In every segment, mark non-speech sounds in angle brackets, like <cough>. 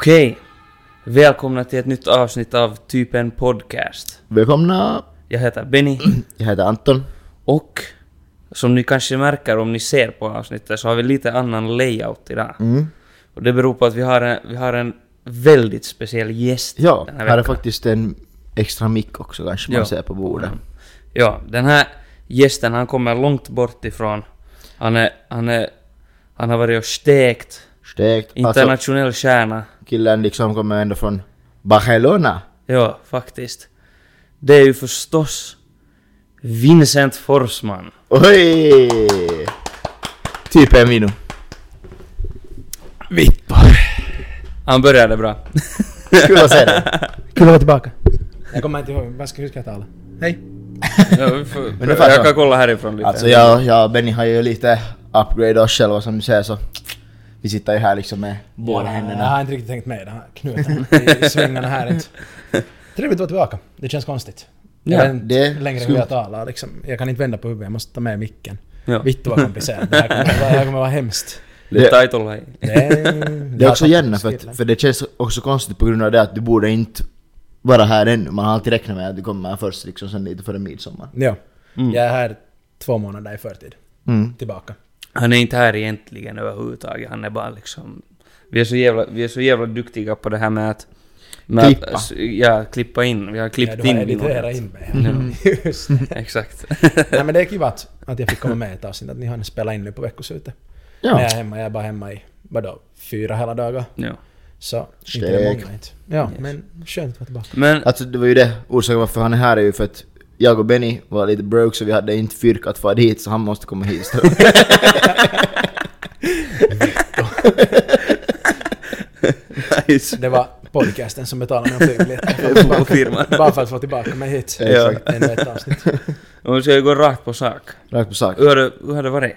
Okej. Välkomna till ett nytt avsnitt av Typen Podcast. Välkomna! Jag heter Benny Jag heter Anton. och som ni kanske märker om ni ser på avsnittet så har vi lite annan layout idag. Mm. Och det beror på att vi har en, vi har en väldigt speciell gäst Ja, den här, här är faktiskt en extra mick också kanske man Ja. ser på bordet. Ja, den här gästen han kommer långt bort ifrån. Han är, han är, han har varit och stekt. Stekt. Alltså, Internationell stjärna. killen liksom kommer ändå från Barcelona. Ja, faktiskt. Det är ju förstås Vincent Forsman. Oj! Typ en vino. Vittu. Han började bra. Kul att se dig. <laughs> Kul att vara tillbaka. Jag kommer inte ihåg, vad ska, jag tala? Hej. Ja, vi får, Men jag jag. kan kolla härifrån lite. Alltså jag, jag och Benny har ju lite upgrade oss själva som du säger så. Vi sitter ju här liksom med båda Jag händerna. har inte riktigt tänkt med den här knuten i svängarna här inte. <laughs> Trevligt att vara tillbaka. Det känns konstigt. Ja, jag vet det är längre jag talar liksom. Jag kan inte vända på huvudet, jag måste ta med micken. Ja. Vittu vad komplicerat. Det här kommer, det här kommer vara hemskt. Det. Det är, Det är också gärna för, att, för det känns också konstigt på grund av det att du borde inte vara här ännu. Man har alltid räknat med att du kommer först liksom sen lite före midsommar. Ja. Mm. Jag är här två månader i förtid. Mm. Tillbaka. Han är inte här egentligen överhuvudtaget. Han är bara liksom... Vi är så jävla, vi är så jävla duktiga på det här med att... Med Klippa. Att, ja, klippa in. Vi har Ja, klippt du har in editerat något. in mig. Ja. <laughs> Just det. <laughs> Exakt. <laughs> Nej men det är kiva att, att jag fick komma med i ett avsnitt, att ni har spelat in nu på veckoslutet. Ja. Men jag är hemma, jag är bara hemma i, vadå, fyra hela dagar. ja. Så inte det många inte. Ja, Yes. men skönt att vara tillbaka. Men... Alltså det var ju det, orsaken varför han är här är ju för att jag och Benny var lite broke så vi hade inte fyrk att få dit så han måste komma hit istället. <laughs> nice. Det var podcasten som betalade. På firman. <laughs> <laughs> Bara för att få tillbaka mig hit. Ja. Ännu ett avsnitt. Och vi ska ju gå rakt på sak. Rakt på sak. Hur har det, hur har det varit?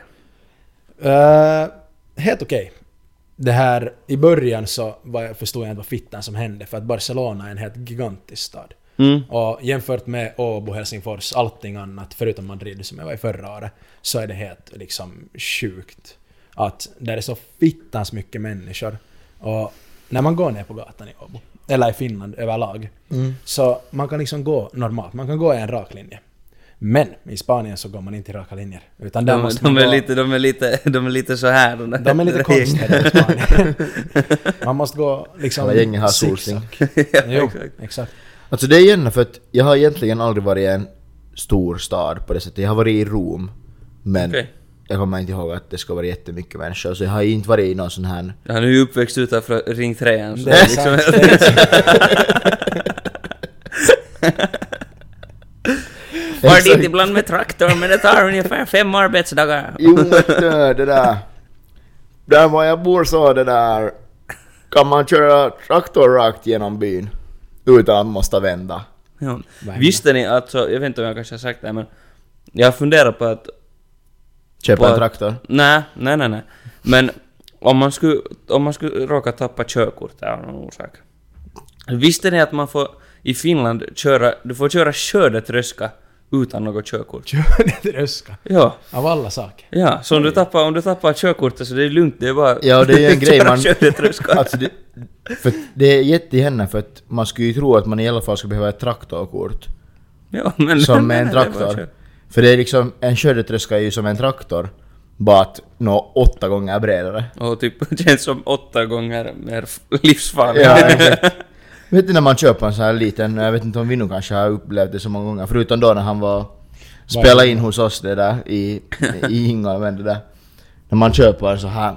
Uh, helt okej. Det här, i början så var jag, förstod jag inte vad fittan som hände för att Barcelona är en helt gigantisk stad. Mm. Och jämfört med Åbo, Helsingfors, allting annat förutom Madrid som jag var i förra året så är det helt liksom sjukt att där är så fittans mycket människor. Och när man går ner på gatan i Åbo, eller i Finland överlag, Mm. så man kan liksom gå normalt, man kan gå i en rak linje. Men i Spanien så går man inte i raka linjer. Utan där De, måste de, är gå, lite, de, är lite, de är lite så här. De, de är lite konstiga i Spanien. <laughs> Man måste gå liksom... Hela gänget har zigzag. solsting. <laughs> ja, Jo, exakt. exakt. Alltså det är gärna för att jag har egentligen aldrig varit i en stor stad på det sättet. Jag har varit i Rom. Men Okej. Jag kommer inte ihåg att det ska vara jättemycket människor så jag har inte varit i någon sån här... Han är ju uppväxt utanför Ring 3 så Det är liksom. Var dit ibland med traktor men det tar ungefär fem arbetsdagar. Jo men det det där... Där var jag bor så det där... Kan man köra traktor rakt genom byn? Utan att måste vända. Ja. Visste ni att, så, jag vet inte om jag kanske har sagt det men jag har funderat på att... Köpa en traktor. Nej, nej, nej, nej. Men om man skulle, om man skulle råka tappa körkortet av någon orsak. Visste ni att man får i Finland köra, du får köra skördetröska utan något körkort? Kör det röska. Ja. Av alla saker. Ja, så om du tappar, om du tappar körkortet så det är lugnt, det är bara... Ja, det är en <laughs> grej man- skördetröska. <laughs> Alltså det, för det är jättehända för att man skulle ju tro att man i alla fall skulle behöva ett traktorkort. Ja, men... Som <laughs> med en traktor. För det är liksom, en skördetröska är ju som en traktor. Bara att nå åtta gånger bredare. Och typ <laughs> känns som åtta gånger mer livsfarligt. Ja, <laughs> exakt. Vet du när man köper en sån här liten, jag vet inte om Vinno kanske har upplevt det så många gånger, förutom då när han var spelade in hos oss det där i, i Ingvar, men det där. När man köper en så här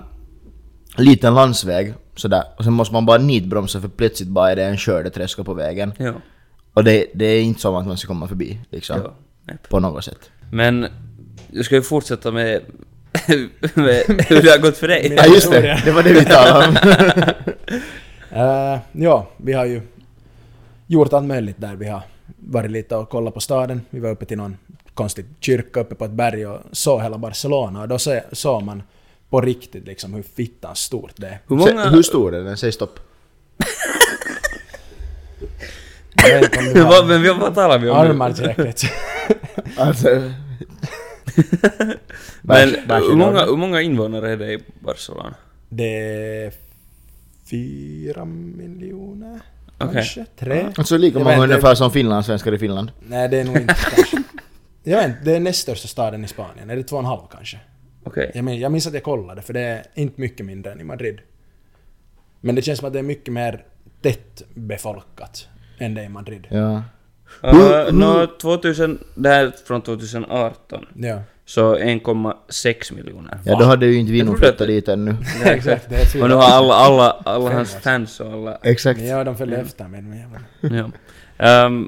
liten landsväg sådär, och sen måste man bara nitbromsa för plötsligt bara är det en skördeträska på vägen. ja. Och det, det är inte som att man ska komma förbi liksom. ja. På något sätt. Men, jag ska ju fortsätta med, <laughs> med hur det har gått för dig. Ja just det, det var det vi talade om. <laughs> Eh, ja, vi har ju gjort allt möjligt där. Vi har varit lite och kollat på staden. Vi var uppe till någon konstig kyrka uppe på ett berg och såg hela Barcelona och då såg man på riktigt liksom hur fittan stort det är. Hur många... hur stor är den? Säg stopp. <laughs> Vad- har Men vi- vad talar vi om armar tillräckligt. <laughs> <laughs> Alltså... Men hur många, hur många invånare är det i Barcelona? Det är fyra miljoner Okej. kanske? Tre? Alltså lika många ungefär som finlandssvenskar i Finland. Nej, det är nog inte kanske. <laughs> Jag vet inte, det är näst största staden i Spanien. Är det två och en halv kanske? Okej. Jag, men, jag minns att jag kollade, för det är inte mycket mindre än i Madrid. Men det känns som att det är mycket mer tätt befolkat än det i Madrid. Ja. Uh, nå, 2000, det här är från 2018. Ja. Så 1,6 miljoner. Ja, då hade ju inte vi nog flyttat det- dit ännu. Ja, <laughs> exakt. Det. Och nu har alla, alla, alla hans fans och alla... Exakt. Ja, de följde efter med men. Ja. Ehm,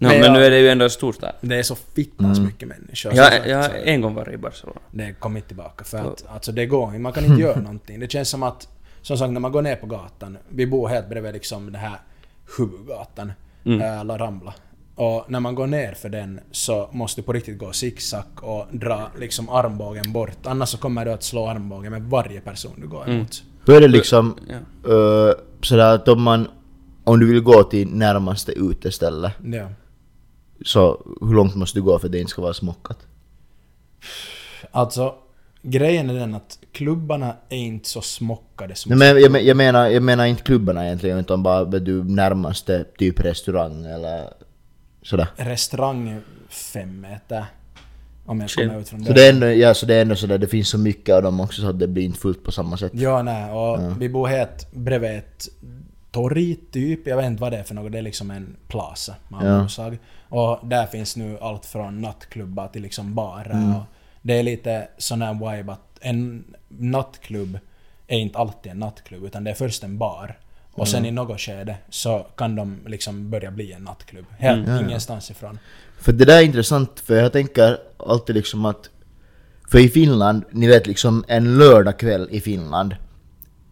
no, Men men nu är det ju ändå en storstad. Det är så fittans mycket människor. Jag, jag har en gång varit i Barcelona. Det kommer inte tillbaka för att alltså det går inte. Man kan inte <laughs> göra någonting. Det känns som att, som sagt när man går ner på gatan, vi bor helt bredvid liksom den här huvudgatan, Mm. äh, La Rambla. Och när man går ner för den så måste du på riktigt gå zigzag och dra liksom armbågen bort. Annars så kommer du att slå armbågen med varje person du går emot. Hur är det liksom Ja. uh, sådär att om man... Om du vill gå till närmaste uteställe, Ja. så hur långt måste du gå för att det inte ska vara smockat? Alltså, grejen är den att klubbarna är inte så smockade som... Nej, men jag, men- jag, menar, jag menar inte klubbarna egentligen, utan bara du närmaste typ restaurang eller sådär. Restaurang fem meter. Om jag kommer ut från Så det är ändå, ja, så det är ändå sådär, det finns så mycket av dem också så att det blir inte fullt på samma sätt. Ja, nej, och vi bor helt bredvid ett torg typ. Jag vet inte vad det är för något. Det är liksom en plaza. Man Ja. ja. Och där finns nu allt från nattklubbar till liksom barer. Mm. Och det är lite sån här vibe att en nattklubb är inte alltid en nattklubb utan det är först en bar. Och sen i något skede så kan de liksom börja bli en nattklubb. Helt ingenstans ifrån. För det där är intressant, för jag tänker alltid liksom att... För i Finland, ni vet liksom en lördagkväll i Finland,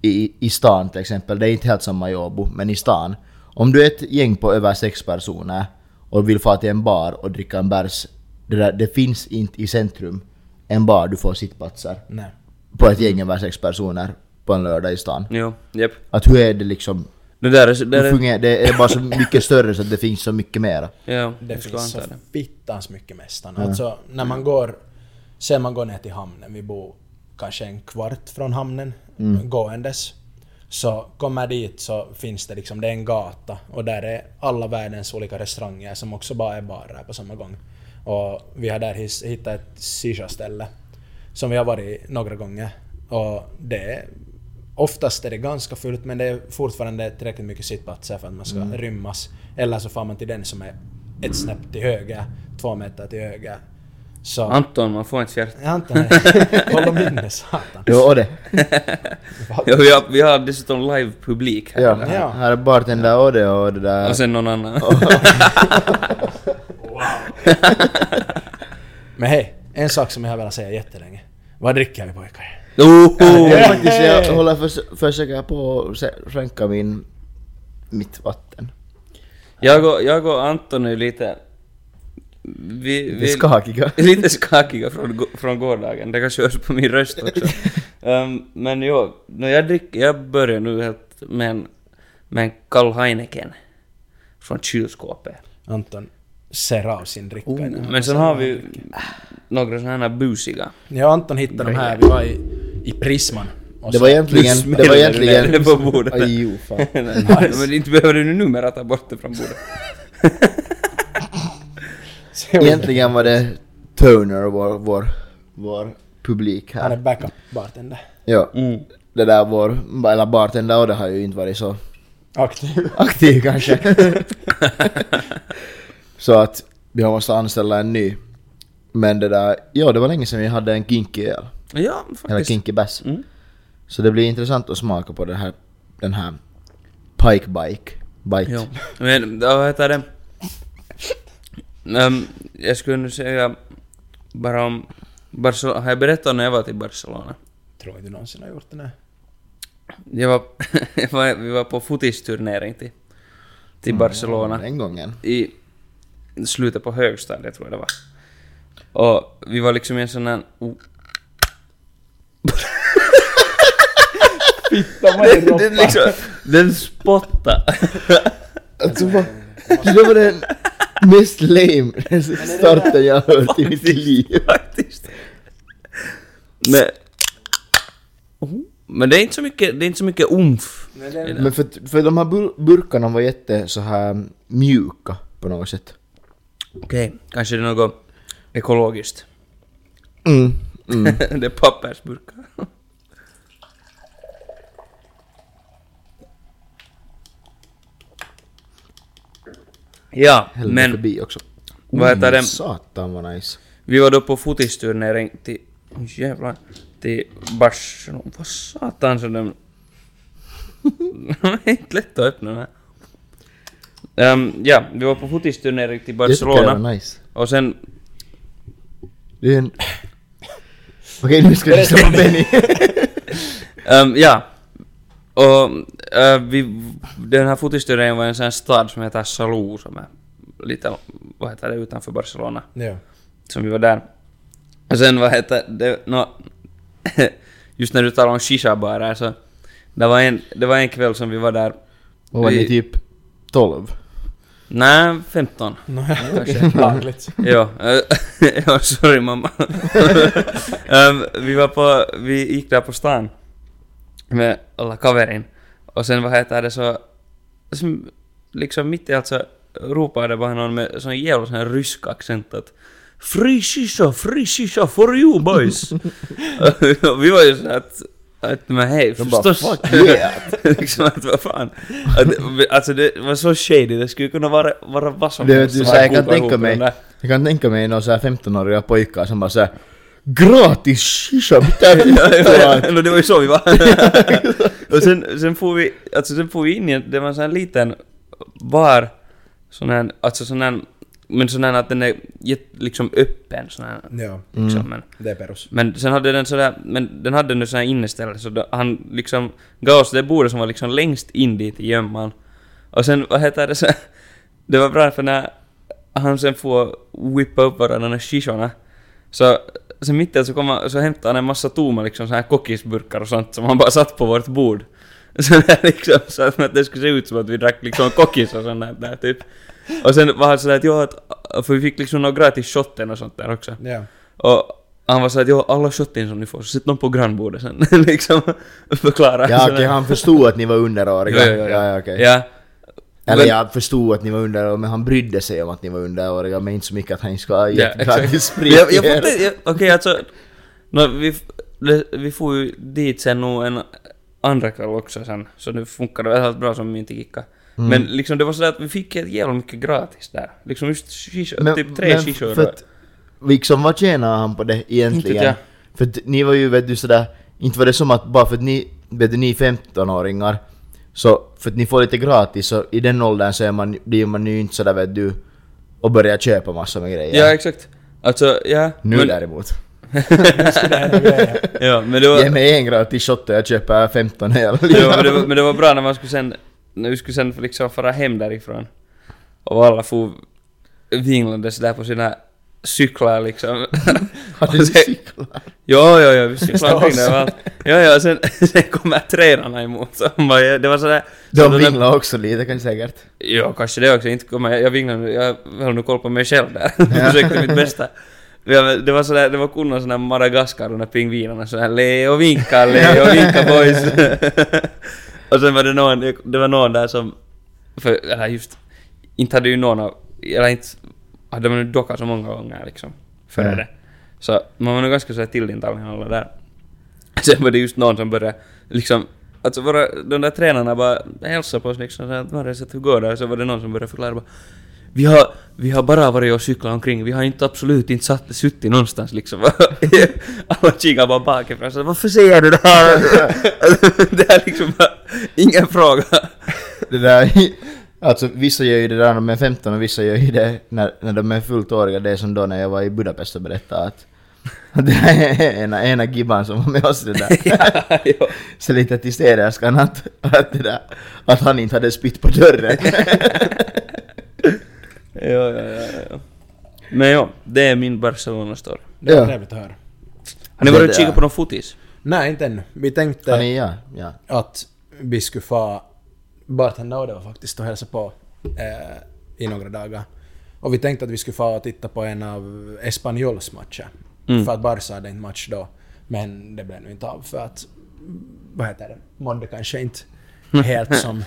i, i stan till exempel, det är inte helt samma i Åbo, men i stan. Om du är ett gäng på över sex personer och vill få till en bar och dricka en bärs, det, där, det finns inte i centrum en bar du får sittplatser Nej. på ett gäng över sex personer på en lördag i stan. Jo, japp. Att hur är det liksom? Det där är... Det är fungerar, det är bara så mycket större så att det finns så mycket mera. ja, Det finns så fittans mycket mästan. Alltså när man går, sen man går ner till hamnen, vi bor kanske en kvart från hamnen gåendes. Så kommer dit så finns det liksom, det är en gata och där är alla världens olika restauranger som också bara är barer på samma gång. Och vi har där hittat ett shisha-ställe som vi har varit några gånger. Och det är, oftast är det ganska fullt men det är fortfarande tillräckligt mycket sittplatser för att man ska rymmas. Eller så får man till den som är ett snäpp till höger, två meter till höger. Så... Anton, man får inte. Ja, Anton, <laughs> håll om minne satan. Jo, och det. <laughs> Ja, vi, har, vi har dessutom live-publik här. Ja, Ja. här är bartender och det och det där. Och sen någon annan. <laughs> <laughs> Men hej, en sak som jag har velat säga jättelänge. Vad dricker vi pojkar? Oh! Jag, faktiskt, jag håller för, försöker på att skänka min, mitt vatten. Jag och, jag och Anton är lite... Vi, vi, skakiga. <laughs> lite skakiga från, från gårdagen. Det kanske hörs på min röst också. um, <laughs> men jo, när jag dricker, jag börjar nu helt med en, med en kall Heineken. Från kylskåpet. Anton ser av sin dricka Oh. nu. Men sen har vi några sådana här busiga. Jag och Anton hittade de här, vi var i, i Prisman. Det var egentligen... Det var egentligen... det på bordet. Aj, jo, fan. <laughs> Men inte behöver du nu numera ta bort det från bordet. <laughs> Egentligen var det Turner, vår, vår, vår publik Han är här. backup bartender. Ja, Mm. det där vår, eller bartender och det har ju inte varit så Aktiv. aktiv kanske. <laughs> så att vi har måste anställa en ny. Men det där, ja det var länge sedan vi hade en kinky öl. Ja, Eller faktiskt. kinky bass. Mm. Så det blir intressant att smaka på det här, den här Pike Bike. Bite. Jo. Men vad heter det? Um, jag skulle nu säga bara om Barcelona. Har jag berättat när jag var till Barcelona? Tror inte du någonsin har gjort det. Nej. Jag var, <laughs> jag var, vi var på fotisturnering till, till Barcelona Den gången. i slutet på högstadiet tror jag det var. Och vi var liksom i en sån här... Oh. den, den liksom... Den spottade. Alltså vad... Det var den mest lame starten jag har hört i mitt liv. Faktiskt. Men... Oh. Men det är inte så mycket, det är inte så mycket umf. Men för, för de här bur- burkarna var jätte så här mjuka på något sätt. Okej, kanske det är något ekologiskt. Mm. Mm. <laughs> det är pappersburkar. ja, Hällde men förbi också. vad heter det? Satan vad nice. Vi var då på fotisturnering till... Oj jävlar. Till Barcelona. Vad satan så den... <laughs> det är inte lätt att öppna den här. Ehm, ja, vi var på fotisturnering till Det tycker jag Barcelona. var nice. Och sen... Det är en... Okej nu ska vi lyssna på Benny. <laughs> ehm, ja. Och eh, vi, den här fotisturneringen var en sån här stad som heter Salou som är lite, vad heter det, utanför Barcelona. Ja. som vi var där. Och sen vad heter det, nå, <laughs> just när du talar om shisha-barer så, det var, en, det var en kväll som vi var där, Vad var ni typ 12? Nej 15 Kanske. Lagligt. <laughs> ja, äh, <laughs> ja, sorry mamma. <laughs> Ehm, vi var på, vi gick där på stan med alla kaverin och sen vad heter det så, som, liksom mitt i allt så ropade bara någon med sån jävla sån här rysk accent att Free shisha, free shisha for you boys! vi var ju så att, att men hej, De bara, förstås. "Fuck <laughs> yeah." liksom att vad fan. Att, alltså det var så shady, det skulle kunna vara, vara vad som helst jag kan tänka mig, jag kan tänka mig några så här 15-åriga pojkar som bara såhär Gratis shisha, mitä <laughs> ja, det var ju så vi var. <laughs> och sen, sen får vi, alltså sen får vi in i det var en sån här liten bar, sån här, alltså sån här, men sån här att den är liksom öppen sån här, Ja, liksom, Mm. men, det är perus. men sen hade den sådär, men den hade nu sån här inneställe så då, han liksom gav oss det bordet som var liksom längst in dit i gömman. Och sen, vad heter det <laughs> så, det var bra för när han sen får whippa upp här shishorna, så sen mitt så kom han, så hämtade han en massa tomma liksom så här kokisburkar och sånt som han bara satt på vårt bord. <laughs> Så där liksom, så att det skulle se ut som att vi drack liksom kokis och sånt där, där typ. Och sen var han sådär att ja, att, för vi fick liksom några gratis shotten och sånt där också. Ja. Och han var såhär att jo, alla shotten som ni får, så sitt dem på grannbordet sen. <laughs> liksom förklara. Ja okej, han förstod att ni var underåriga. Jo, jo, jo. Ja, ja, okej. Ja. Eller Men- jag förstod att ni var underåriga, men han brydde sig om att ni var underåriga, men inte så mycket att han ska ha Ja, exakt. gratis sprit Jag, jag jag, okej alltså, no, vi, vi får ju dit sen nog en andra kväll också sen, så nu funkar det helt bra som vi inte gickade. Mm. Men liksom det var sådär att vi fick ett jävla mycket gratis där. Liksom just shisha, typ tre men shishor. för att, liksom vad tjänar han på det egentligen? Inte För att ni var ju vet du sådär, inte var det som att bara för att ni, vet du, ni är 15-åringar, så för att ni får lite gratis så i den åldern så är man, blir man ju inte sådär vet du, och börjar köpa massor med grejer. Ja, exakt. Alltså, ja. nu men, däremot. <laughs> ja, men det var... Ge mig en gratis shot och jag köper 15 hela Jo, men, det var, men det var bra när man skulle sen, vi skulle sen liksom fara hem därifrån. Och alla for vinglandes där på sina cyklar liksom. <laughs> Hade du Och det- cyklar? Jo, jo, jo, vi cyklade omkring där. Jo, jo, sen, <laughs> sen kommer tränarna emot. Så bara, det var sådär... De så där- vinglar också lite kan säkert. Jo, kanske det också. Inte kommer jag, jag vinglade, jag höll nu koll på mig själv där. <laughs> Försökte mitt bästa. Ja, det var sådär, det var kunna sådana Madagaskar, de där pingvinerna sådär Leo vinka, Leo vinka boys. Och sen var det någon, det var någon där som, för, eller just, inte hade ju någon av, eller inte, hade man ju dockat så många gånger liksom, före det. Så man var nog ganska sådär tillintagen alla där. Sen var det just någon som började liksom, alltså våra, de där tränarna bara hälsade på oss liksom så att hur går det? Så var det någon som började förklara bara vi har, vi har bara varit och cyklat omkring, vi har inte absolut inte satt, suttit någonstans liksom. <laughs> Alla kikar bara bakifrån så varför säger du det här? <laughs> det är liksom bara ingen fråga. Det där, <laughs> alltså vissa gör ju det där när de är 15 och vissa gör ju det när, när de är fullt åriga. Det är som då när jag var i Budapest och berättade att det är ena, ena gibban som var med oss det där. ja. Så lite till städerskan att, att, det där, att han inte hade spytt på dörren. Ja, ja, ja, ja. Men ja, det är min Barcelona-story. Det var Ja. trevligt att höra. Har ni varit och kikat på någon fotis? Nej, inte ännu. Vi tänkte... Ni, ja, ja. att vi skulle få bartenda och det var faktiskt och hälsa på eh, i några dagar. Och vi tänkte att vi skulle få titta på en av Espanyols matcher. Mm. För att Barca hade inte match då. Men det blev nu inte av för att, vad heter det, mådde kanske inte <laughs> helt som...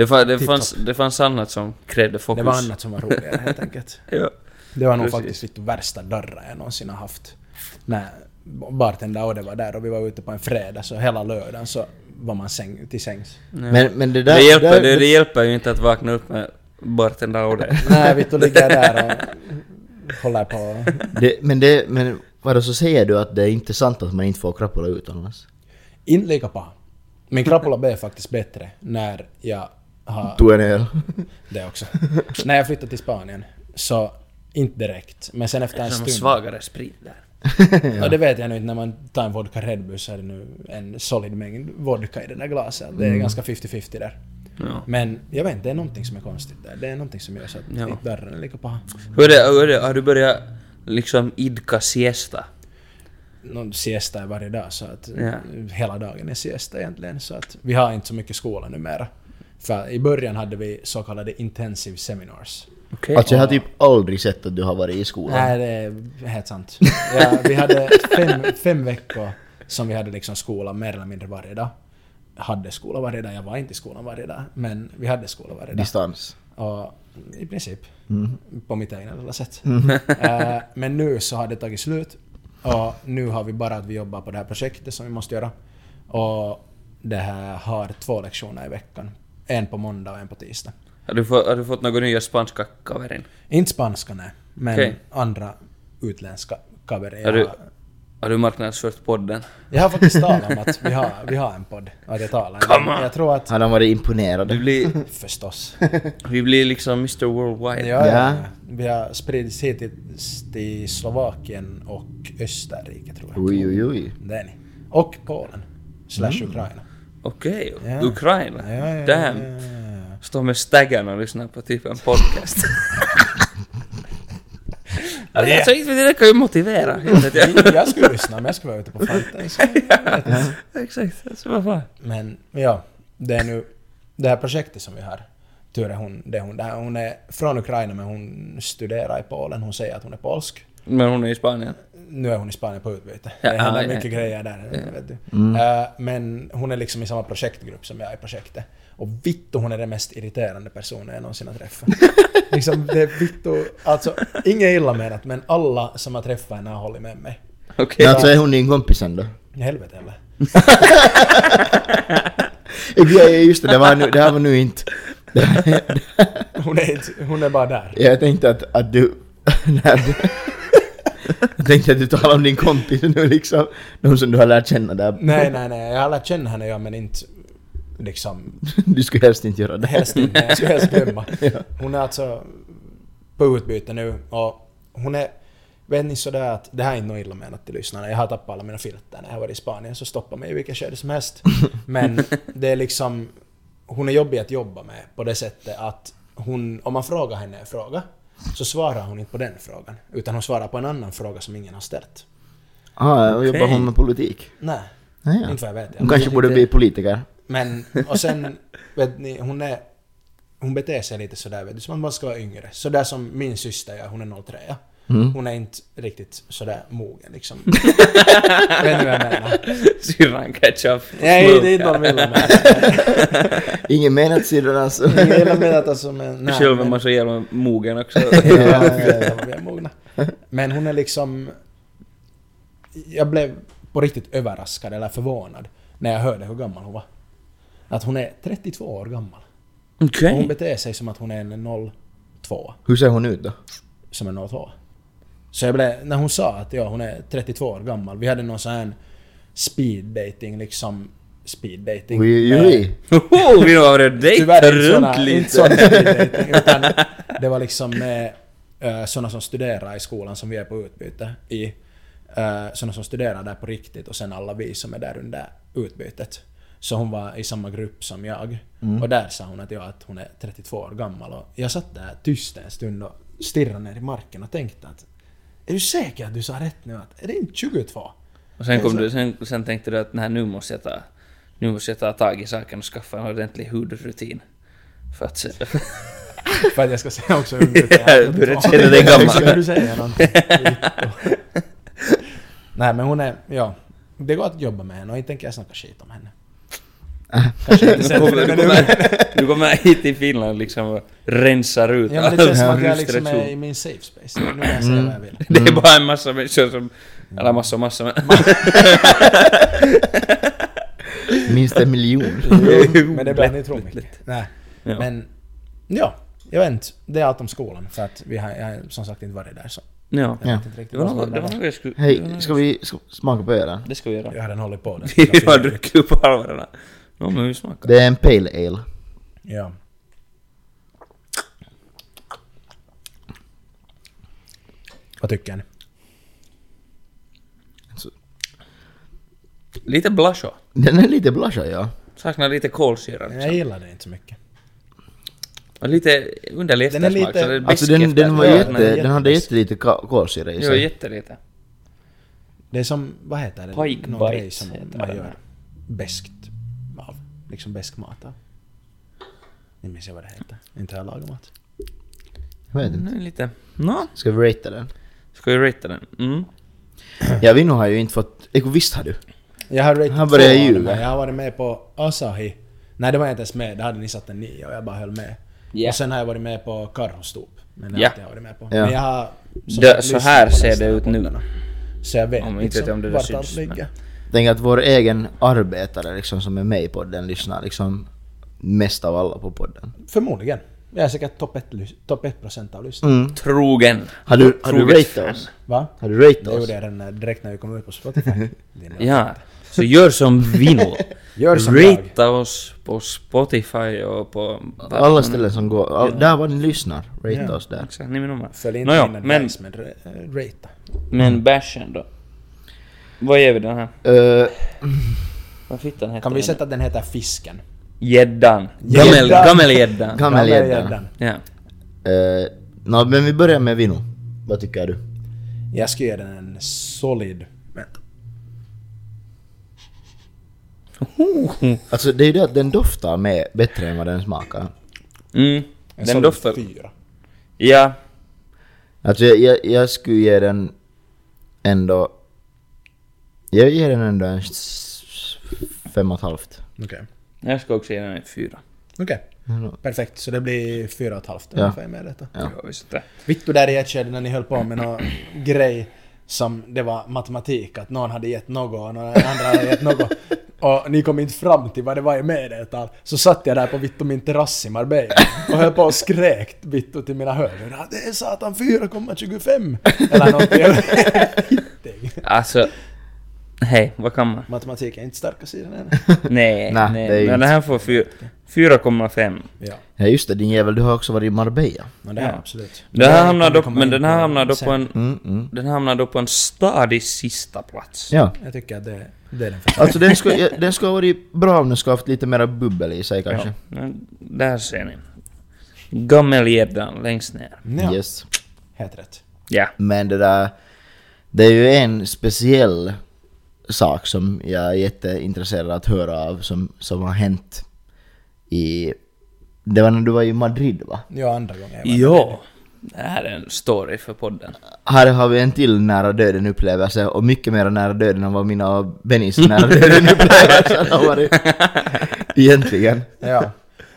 Det, fa- det, fanns, det fanns annat som krävde fokus. Det var annat som var roligare helt <laughs> enkelt. Ja. Det var nog Precis. faktiskt lite värsta darra jag någonsin har haft. När bartender och det var där och vi var ute på en fredag så hela lördagen så var man säng, till sängs. Ja. Men, men det där... det, hjälper, där, det, det hjälper ju inte att vakna upp med bartender och det. <laughs> Nej, Vittu ligger där och <laughs> håller på. det, men det... Men vadå, så säger du att det är inte sant att man inte får krapula utomlands? Inte lika paha. Min krapula blev faktiskt bättre när jag har... Tog en öl. <laughs> Det också. när jag flyttade till Spanien. Så inte direkt. Men sen efter en stund. svagare sprit där. <laughs> Ja. det vet jag nu inte. När man tar en vodka Red Bull så är det nu en solid mängd vodka i det där glaset. Det är Mm. ganska 50-50 där. Ja. Men jag vet inte, det är någonting som är konstigt där. Det är någonting som gör så att Ja. inte dörren är lika paha. Hur är det, hur är det, har du börjat liksom idka siesta? någon siesta är varje dag så att Ja. hela dagen är siesta egentligen. Så att vi har inte så mycket skola numera. För i början hade vi så kallade intensive seminars. Okej. Alltså jag har typ aldrig sett att du har varit i skolan. Nej, det är helt sant. Ja, vi hade fem, fem veckor som vi hade liksom skola mer eller mindre varje dag. Hade skola varje dag, jag var inte i skolan varje dag, men vi hade skola varje dag. Distans. Och i princip. Mm. På mitt egna lilla sätt. Eh, men nu så har det tagit slut. Och nu har vi bara att vi jobbar på det här projektet som vi måste göra. Och det här har två lektioner i veckan. En på måndag och en på tisdag. Har du, fått, har du fått några nya spanska kaverin? Inte spanska nej, men Okej. andra utländska cover. Har du, har du marknadsfört podden? jag har faktiskt talat om att vi har, vi har en podd. Att jag talar. Come on. Jag tror att... Har de varit imponerade? Vi blir, Förstås. vi blir liksom Mr Worldwide. Ja, ja. Ja. Vi har spridits hit till, till Slovakien och Österrike tror jag. Oj, oj, oj. Det är ni. Och Polen. Slash Ukraina. Okej, Ja. Ukraina. Ja, ja, Damn. ja. Står med staggen och lyssnar på typ en podcast. <laughs> alltså, inte det kan ju motivera. Jag skulle lyssna men jag skulle vara ute på vet inte. <laughs> Exakt, alltså vad fan. Men ja, det är nu det här projektet som vi har. Tur är hon, det är hon där. Hon är från Ukraina men hon studerar i Polen. Hon säger att hon är polsk. Men hon är i Spanien. Nu är hon i Spanien på utbyte. Ja, det händer ja, ja. mycket grejer där. Vet du. Mm. Eh, men hon är liksom i samma projektgrupp som jag är i projektet. Och vittu hon är den mest irriterande personen jag någonsin har träffat. <laughs> liksom det är vittu, alltså inget illa menat men alla som har träffat henne har hållit med mig. Okej. Men alltså är hon din kompis ändå? I helvete eller? <laughs> Ja, just det, det, var nu, det här var nu inte... Hon är, inte, hon är bara där. Jag tänkte att, att du... <laughs> när du jag tänkte att du talade om din kompis nu liksom. Någon som du har lärt känna där. Nej, nej, nej. Jag har lärt känna henne ja, men inte liksom <laughs> Du skulle helst inte göra det. helst inte. Jag skulle helst glömma. <laughs> Hon är alltså på utbyte nu och hon är Vet ni sådär att, det här är inte något illa menat till lyssnarna, jag har tappat alla mina filter när jag varit i Spanien, så stoppa mig i vilket skede som helst. <laughs> Men det är liksom, hon är jobbig att jobba med på det sättet att hon, om man frågar henne en fråga, så svarar hon inte på den frågan, utan hon svarar på en annan fråga som ingen har ställt. Ah, och jobbar hon med politik? Nej, Ah, ja. inte vad jag vet. Hon kanske borde bli politiker. Men, och sen, vet ni, hon är... Hon beter sig lite sådär, vet du, som att man ska vara yngre. Sådär som min syster gör, hon är 03. Mm. Hon är inte riktigt sådär mogen liksom. <laughs> vet ni vad jag menar? Syrran ketchup. Nej, det är inte vad vill med. <laughs> Ingen menat sidan alltså. Jag gillar menat alltså, men... nej, Själv är men- man så jävla mogen också. <laughs> Ja, ja, ja, vi är mogna. Men hon är liksom... Jag blev på riktigt överraskad eller förvånad när jag hörde hur gammal hon var. Att hon är 32 år gammal. Okej. Och hon beter sig som att hon är en 02. Hur ser hon ut då? Som en 02. Så jag blev, när hon sa att ja, hon är 32 år gammal. Vi hade någon sån här speed dating liksom. Speed dating. Med- <laughs> oj, Oh, vi inte såna, runt inte såna lite. speed <laughs> dating, utan det var liksom med uh, såna som studerar i skolan som vi är på utbyte i. Uh, såna som studerar där på riktigt och sen alla vi som är där under utbytet. Så hon var i samma grupp som jag. Och där sa hon att, ja, att hon är 32 år gammal. Och jag satt där tyst en stund och stirrade ner i marken och tänkte att är du säker att du sa rätt nu? Att, är det inte 22? Och sen, kom är du, sen, sen tänkte du att nej, nu måste jag ta, nu måste jag ta tag i saken och skaffa en ordentlig hudrutin. För att se, <laughs> För att jag ska säga också hur Jag börjar känna dig gammal. Ska du säga någonting? <laughs> Nej men hon är, ja. Det går att jobba med henne och inte tänker jag snacka skit om henne. Kanske inte <laughs> kommer, du, kommer, <laughs> du kommer hit till Finland liksom och rensar ut ja, men det känns som att jag liksom är i min safe space. Nu kan jag säga vad jag vill. Det är bara en massa människor som... Eller massa och massa men... <laughs> Minst en miljon. Men det att ni mycket. Nej. Ja. Men, ja. Jag vet inte. Det är allt om skolan. För att vi har, jag har som sagt inte varit där så. Ja. Jag Ja. Det var något, det var något jag skulle... Hej, ska vi smaka på ölen? Det ska vi göra. Jag har redan hållit på den. Vi har druckit upp halvorna. Nå men vi smakar. Det är en pale ale. Ja. Vad tycker ni? Lite blasho. Den är lite blusha ja. Saknar lite kolsyra Jag liksom. gillar det inte så mycket. Och lite underlig Den är eftersmak. lite- så det är Alltså den, den var eftersmak. Ja, den jätte, den hade jättelite kolsyra i Jo, sig. jättelite. Det är som, vad heter det? Pike Någon bites grej som heter man gör beskt av. Liksom besk mat av. Nu minns jag vad det heter. Inte har jag lagat mat. Jag vet inte. Nu lite... Nå, Ska vi ratea den? ska vi rata den? Mm. <clears throat> Ja, Vinno har ju inte fått... Eko, visst har du? Jag har ratat Han två ljuga. här. Jag har varit med på Asahi. Nej, det var jag inte ens med. Där hade ni satt en nio och jag bara höll med. Ja. Och sen har jag varit med på Karhostop. Men det Ja. har inte jag varit med på. Ja. Men jag har... som Det- så här ser det ut nu. Så jag vet Om inte vet om det vart allt ligger. men- Tänk att vår egen arbetare liksom som är med i podden lyssnar liksom mest av alla på podden. Förmodligen. Jag är säkert topp 1 top ett procent av lyssnarna. Mm. Trogen. Har du, har du ratat fan. oss? Va? Har du ratat Det oss? gjorde jag redan när- direkt när vi kom ut på Spotify. <laughs> Ja. Så gör som Vino. <laughs> Gör som jag. Rata oss på Spotify och på... Alla ställen som går, all, där var ni lyssnar, rata Ja. oss där. Exakt. Följ inte Nåja, min men, ra- äh, rata. men bashen då? Vad ger vi den här? Uh, Vad fittan heter Kan vi den? sätta att den heter Fisken? Gäddan. Gäddan. Gammel, gammelgäddan. Gammelgäddan. Ja. uh, no, men vi börjar med Vinno. Vad tycker du? Jag skulle ge den en solid... Vänta. Alltså det är ju det att den doftar med bättre än vad den smakar. Mm. En Den solid doftar... fyra. Ja. Alltså jag, jag, jag skulle ge den ändå... Jag ger den ändå en fem och ett halvt. Okej. Jag ska också ge den en fyra. Okej. Perfekt. Så det blir fyra och ett halvt Ja. ungefär med detta. Ja. Det. Vittu där i ett skede när ni höll på med någon grej som det var matematik, att någon hade gett något och någon andra hade gett något. Och ni kom inte fram till vad det var i medeltal. Så satt jag där på vittu min terrass i Marbella och höll på och skrek vittu till mina hörlurar att det är satan 4,25! Eller någonting. <laughs> Alltså... Hej, vad kan man? Matematik är inte starka sidan än. <laughs> Nej, <laughs> Nej, nej. det Men den här får fy- 4,5. Ja, Ja just det, din jävel, du har också varit i Marbella. men det är Ja. absolut. Den här Det hamnar dock, men den här hamnar då på en... Mm, mm. Den hamnar då på en stadig sista plats. Ja. Jag tycker att det, det är den första. Alltså den skulle, ja, den skulle ha varit bra om den skulle ha haft lite mera bubbel i sig kanske. Ja, men där ser ni. Gammelgäddan längst ner. Ja, Yes. helt rätt. Ja. Men det där... Det är ju en speciell sak som jag är jätteintresserad att höra av som, som har hänt i... Det var när du var i Madrid va? Ja, andra gången jag var Ja. Det här är en story för podden. Här har vi en till nära döden upplevelse och mycket mer nära döden än vad mina och Bennys nära <laughs> döden upplevelser har varit. <laughs> Egentligen. Ja.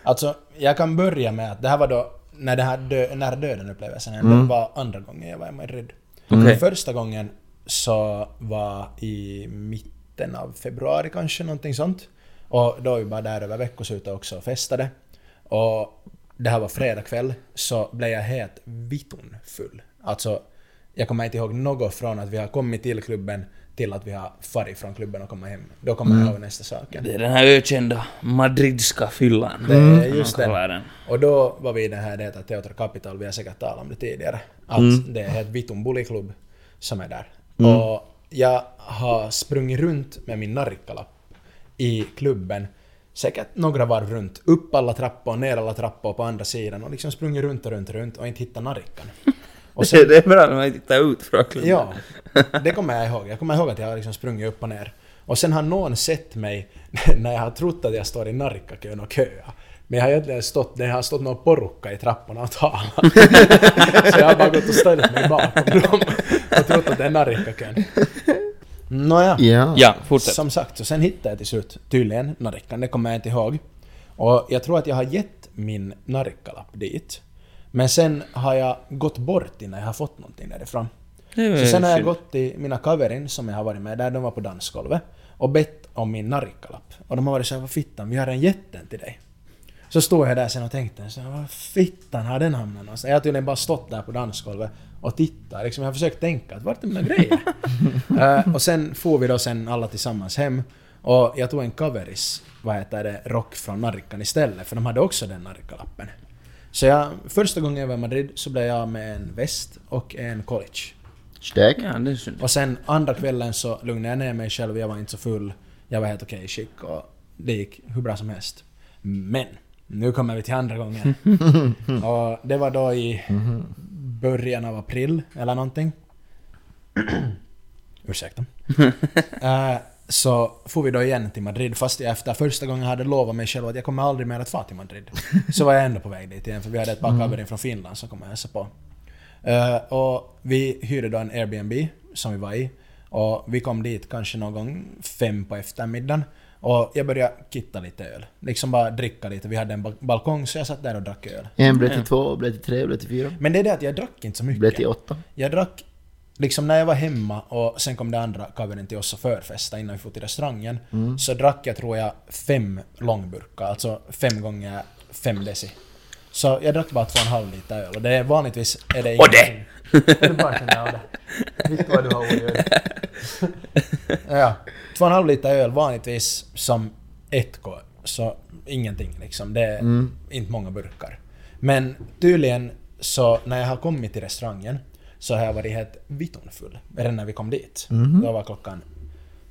Alltså, jag kan börja med att det här var då när det här dö, nära döden-upplevelsen hände, Mm. var andra gången jag var i Madrid. Okej. Första gången så var i mitten av februari kanske, någonting sånt. Och då var vi bara där över veckoslutet också och festade. Och det här var fredag kväll, så blev jag helt vitton full. Alltså, jag kommer inte ihåg något från att vi har kommit till klubben till att vi har farit från klubben och kommit hem. Då kommer jag ihåg nästa sak. Det är den här ökända madridska fyllan. Det är som just man den. Och då var vi i den här, det heter Teater Capital, vi har säkert talat om det tidigare. Att Mm. det är ett Vitun Bulliklubb som är där. Och jag har sprungit runt med min narikalapp i klubben säkert några varv runt. Upp alla trappor, ner alla trappor på andra sidan och liksom sprungit runt och runt och runt och inte hittat narrikan. <laughs> Och Det, det är bra när man tittar ut från klubben. Ja, det kommer jag ihåg. Jag kommer ihåg att jag har liksom sprungit upp och ner. Och sen har någon sett mig <laughs> när jag har trott att jag står i narrikakön och köar. Men jag har egentligen stått, det har stått någon porukka i trapporna och talat. <laughs> Så jag har bara gått och ställt mig bakom dem och trott att det är narrikakön. Nåja. Ja. Ja, fortsätt. Som sagt, så sen hittade jag till slut tydligen narrikan, det kommer jag inte ihåg. Och jag tror att jag har gett min narrikalapp dit. Men sen har jag gått bort innan jag har fått någonting därifrån. Så sen har jag gått till mina kaverin som jag har varit med där, de var på dansgolvet, och bett om min narrikalapp. Och de har varit såhär, vad fittan, vi har en jätten till dig. Så stod jag där sen och tänkte, så här, vad fittan har den hamnat någonstans? Jag har tydligen bara stått där på dansgolvet och tittat. Liksom, jag har försökt tänka, att vart är mina grejer? <laughs> Eh, och sen får vi då sen alla tillsammans hem. Och jag tog en coveris, vad heter det, rock från Narrikan istället, för de hade också den narrikalappen. Så jag, första gången jag var i Madrid så blev jag med en väst och en college. Stek. Ja. Och sen andra kvällen så lugnade jag ner mig själv, jag var inte så full. Jag var helt okej i skick och det gick hur bra som helst. Men, nu kommer vi till andra gången. <laughs> och det var då i början av april eller någonting. <clears throat> Ursäkta. Eh, så får vi då igen till Madrid, fast jag efter första gången hade lovat mig själv att jag kommer aldrig mer att fara till Madrid. Så var jag ändå på väg dit igen, för vi hade ett par kaverin från Finland som kom och hälsade på. Eh, och vi hyrde då en Airbnb som vi var i. Och vi kom dit kanske någon gång fem på eftermiddagen. Och jag började kitta lite öl. Liksom bara dricka lite. Vi hade en ba- balkong så jag satt där och drack öl. En blev till två, blev till tre, blev till fyra. Men det är det att jag drack inte så mycket. Blev till åtta. Jag drack liksom när jag var hemma och sen kom det andra kaverin till oss och förfesta innan vi for till restaurangen. Så drack jag tror jag fem långburkar, alltså fem gånger fem deci. Så jag drack bara två och en halv liter öl och det är vanligtvis är det Och det! Du bara känner av det. Vet vad du har. Ja. Två och en halv liter öl vanligtvis som ett K. Så ingenting liksom. Det är inte många burkar. Men tydligen så när jag har kommit till restaurangen så har jag varit helt vittonfull. Redan när vi kom dit. Då var klockan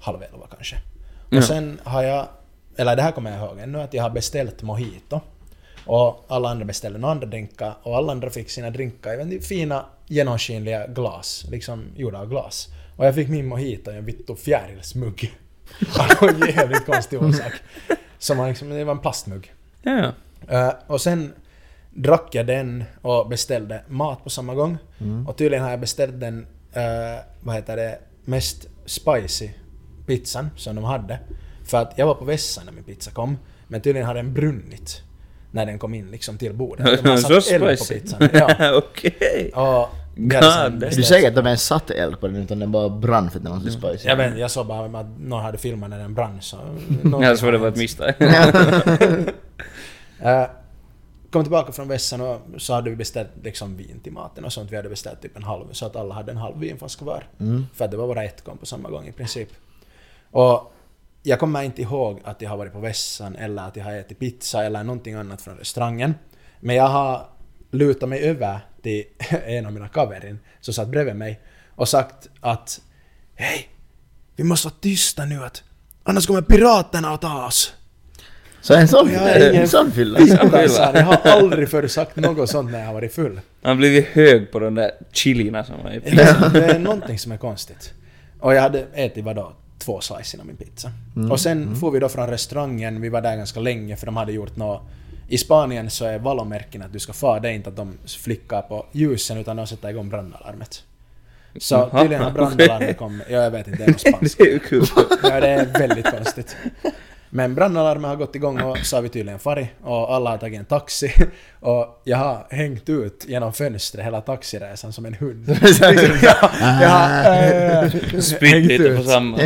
halv elva kanske. Och Ja. sen har jag, eller det här kommer jag ihåg ännu, att jag har beställt mojito. Och alla andra beställde några andra drinkar och alla andra fick sina drinkar i fina genomskinliga glas, liksom gjorda av glas. Och jag fick min mojito i en vittu fjärilsmugg. <laughs> Av en jävligt konstig orsak. Som var liksom, det var en plastmugg. Ja, ja. Eh, och sen drack jag den och beställde mat på samma gång. Och tydligen har jag beställt den, eh, vad heter det, mest spicy pizzan som de hade. För att jag var på vässan när min pizza kom, men tydligen hade den brunnit när den kom in liksom till bordet. <laughs> De har satt eld på spicy. pizzan. Ja. <laughs> Okej. Och sen God. Du säger att de ens satte eld på den utan den bara brann för att den var så spicy? Jag vet jag såg bara att någon hade filmat när den brann så... <laughs> Jag tror det var ett misstag. <laughs> <laughs> Eh, kom tillbaka från vässan och så hade vi beställt liksom vin till maten och sånt. Vi hade beställt typ en halv, så att alla hade en halv vinflaska var. För att det var bara ett kom på samma gång i princip. Och jag kommer inte ihåg att jag har varit på vässan eller att jag har ätit pizza eller någonting annat från restaurangen. Men jag har lutat mig över till <laughs> en av mina kaverin som satt bredvid mig och sagt att Hej! Vi måste vara tysta nu att annars kommer piraterna att ta oss. Så en sån, Jag en sån fylla? <laughs> Jag har aldrig förr sagt något sånt när jag har varit full. Han har blivit hög på de där chilierna som var i Liksom, det är någonting som är konstigt. Och jag hade ätit vadå, två slice av min pizza. Och sen får vi då från restaurangen, vi var där ganska länge för de hade gjort något i Spanien så är vallomärken att du ska fara, det är inte att de flickar på ljusen utan de sätter igång brandalarmet. Så tydligen har brandalarmet kommit, ja, jag vet inte, det är på spanska. <laughs> Det är kul. Ja, det är väldigt konstigt. Men brandalarmet har gått igång och så har vi tydligen farit och alla har tagit en taxi. <laughs> Och jag har hängt ut genom fönstret hela taxiresan som en hund. <laughs> Jag, jag har äh, Spytt lite på samma.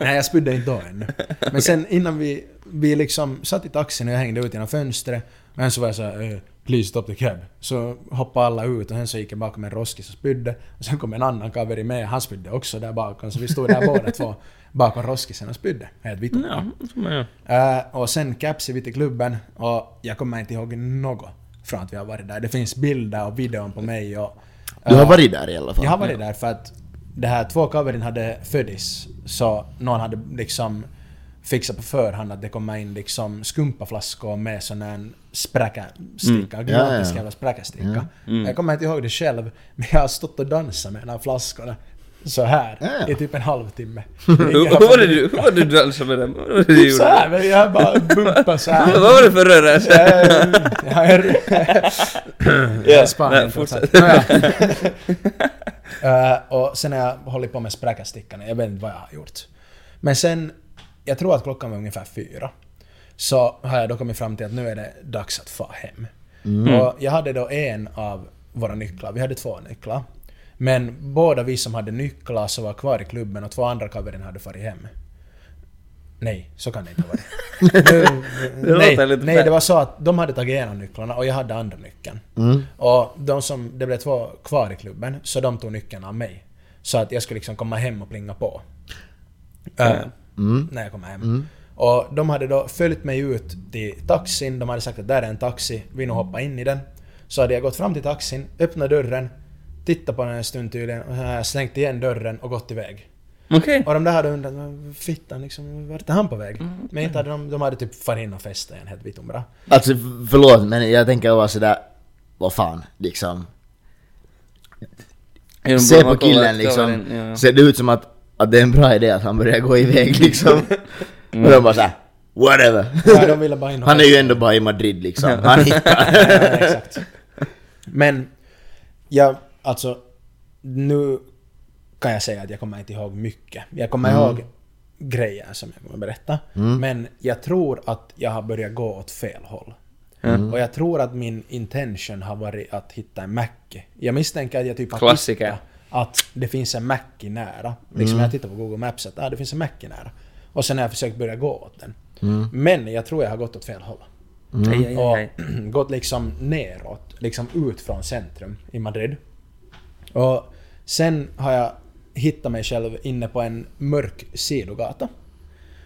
Nej, jag spydde inte då ännu. Men sen innan vi, vi liksom satt i taxin och jag hängde ut genom fönstret. Och sen så var jag såhär eh, “Please stop the cab”. Så hoppade alla ut och sen så gick jag bakom en roskis och spydde. Och sen kom en annan kaveri med, han spydde också där bakom. Så vi stod där båda två bakom roskisen och spydde. Helt vitt. Ja. Eh, och sen capsade vi till klubben och jag kommer inte ihåg något från att vi har varit där. Det finns bilder och videon på mig och... Du har eh, varit där i alla fall? jag har varit där för att det här två kaverin hade födis så någon hade liksom fixa på förhand att det kommer in liksom skumpaflaskor med sån här spräckasticka, Mm. ja. jävla spräckasticka. Mm. Jag kommer inte ihåg det själv, men jag har stått och dansat med de här flaskorna så här Ja, ja. i typ en halvtimme. <laughs> Hur var det du, hur var det du dansade med dem? Så här, men jag bara bumpar så här. <laughs> Vad var det för rörelse? Jag är... Ja, Spanien. <laughs> Eh, och sen har jag hållit på med spräckastickan, jag vet inte vad jag har gjort. Men sen, jag tror att klockan var ungefär fyra. Så har jag då kommit fram till att nu är det dags att få hem. Och jag hade då en av våra nycklar, vi hade två nycklar. Men båda vi som hade nycklar så var kvar i klubben och två andra kaverin hade farit hem. Nej, så kan det inte ha varit. <laughs> Det nej, nej, det var så att de hade tagit en av nycklarna och jag hade andra nyckeln. Mm. Och de som, det blev två kvar i klubben, så de tog nyckeln av mig. Så att jag skulle liksom komma hem och plinga på. Eh, Mm. när jag kommer hem. Och de hade då följt mig ut till taxin, de hade sagt att där är en taxi, vi nu hoppa in i den. Så hade jag gått fram till taxin, öppnat dörren, tittat på den en stund tydligen, och jag stängt igen dörren och gått iväg. Okej. Och de där hade undrat, "Men fittan liksom, vart är han på väg? Men inte hade de, de hade typ farit in och festat igen helt vitt bra. Alltså förlåt men jag tänker bara sådär, vad fan liksom. Se på killen liksom. Ser det ut som att, att det är en bra idé att han börjar gå iväg liksom. <laughs> Och de bara såhär, whatever. Ja, bara Han är ju ändå bara i Madrid liksom. Han <laughs> hittar. Ja, exakt. Men, jag, alltså, nu kan jag säga att jag kommer inte ihåg mycket. Jag kommer ihåg grejer som jag kommer berätta. Men jag tror att jag har börjat gå åt fel håll. Och jag tror att min intention har varit att hitta en Mackie. Jag misstänker att jag typ har Klassiker. Att det finns en Mackie nära. Liksom jag tittar på Google Maps att ah, det finns en Mackie nära. Och sen har jag försökt börja gå åt den. Men jag tror jag har gått åt fel håll. Aj, Och <clears throat> gått liksom neråt, liksom ut från centrum i Madrid. Och sen har jag hittat mig själv inne på en mörk sidogata.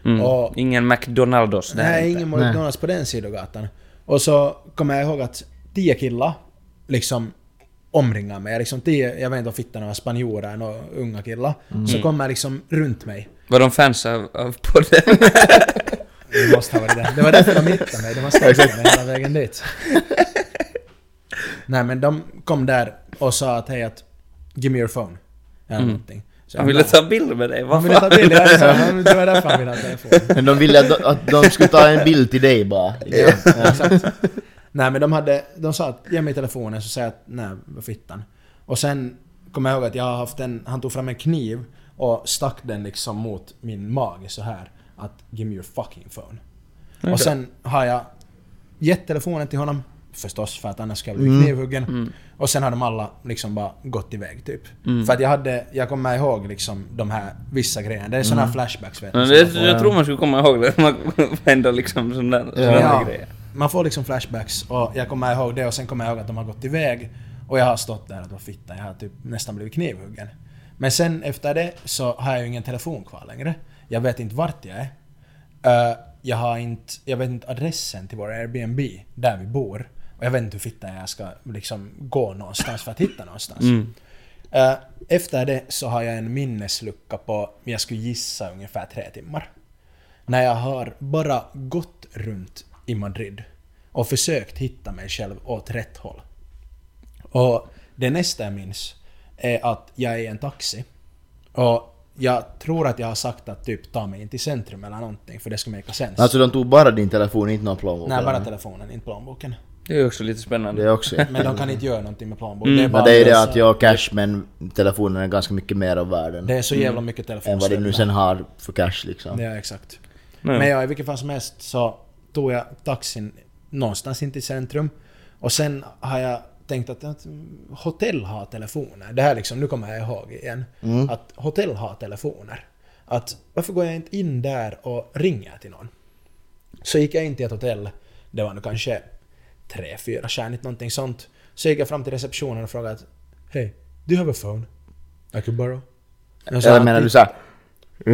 Mm. Och Ingen McDonaldos där nej, inte. ingen McDonalds på den sidogatan. Och så kommer jag ihåg att tio killar liksom omringar mig. Liksom tio, jag vet inte vad fittan var, spanjorer, några unga killar. Så kommer liksom runt mig. Var de fans av, av podden? <laughs> Det måste ha varit det. Det var därför de hittade mig. De har ställt mig hela vägen dit. <laughs> Nej men de kom där och sa att hej att Give me your phone. Eller någonting. Så Han jag ville ta bild med dig, Han vad ville ta bild, ja, han- det var därför han ville ha telefonen. Men de ville att de, att de skulle ta en bild till dig bara. Ja, exakt. Nej men de hade, de sa att ge mig telefonen så sa jag att nej, vad fittan. Och sen kommer jag ihåg att jag har haft en, han tog fram en kniv och stack den liksom mot min mage så här att give me your fucking phone. Och sen har jag gett telefonen till honom, förstås för att annars skulle jag bli knivhuggen. Och sen har de alla liksom bara gått iväg typ. För att jag hade, jag kommer ihåg liksom de här vissa grejerna. Det är såna här flashbacks vet du. får. jag tror man skulle komma ihåg det. <laughs> Man ändå liksom sådana Ja. ja. grejer. Man får liksom flashbacks och jag kommer ihåg det och sen kommer jag ihåg att de har gått iväg och jag har stått där och då fitta, jag har typ nästan blivit knivhuggen. Men sen efter det så har jag ju ingen telefon kvar längre. Jag vet inte vart jag är. Eh, jag har inte, jag vet inte adressen till vår Airbnb, där vi bor. Och jag vet inte hur fitta jag ska liksom gå någonstans för att hitta någonstans. Eh, efter det så har jag en minneslucka på, jag skulle gissa ungefär tre timmar. När jag har bara gått runt i Madrid och försökt hitta mig själv åt rätt håll. Och det nästa jag minns är att jag är i en taxi. Och jag tror att jag har sagt att typ ta mig in till centrum eller någonting för det ska make sense. Alltså de tog bara din telefon, inte någon plånbok? Nej, bara telefonen, inte plånboken. Det är också lite spännande. Det också. <laughs> Men de kan inte göra någonting med plånbok. Mm. Det är det är det att jag har cash men telefonen är ganska mycket mer av världen. Det är så jävla mycket än vad det nu sen har för cash liksom. Ja, exakt. Nej. Men ja, i vilket fall som helst så tog jag taxin någonstans in till centrum. Och sen har jag tänkt att, att hotell har telefoner. Det här liksom, nu kommer jag ihåg igen. Att hotell har telefoner. Att varför går jag inte in där och ringer till någon? Så gick jag in till ett hotell. Det var nu kanske tre, fyra stjärnigt någonting sånt. Så gick jag fram till receptionen och frågade att Hej, do you have a phone? I could borrow? Eller menar du såhär... <laughs>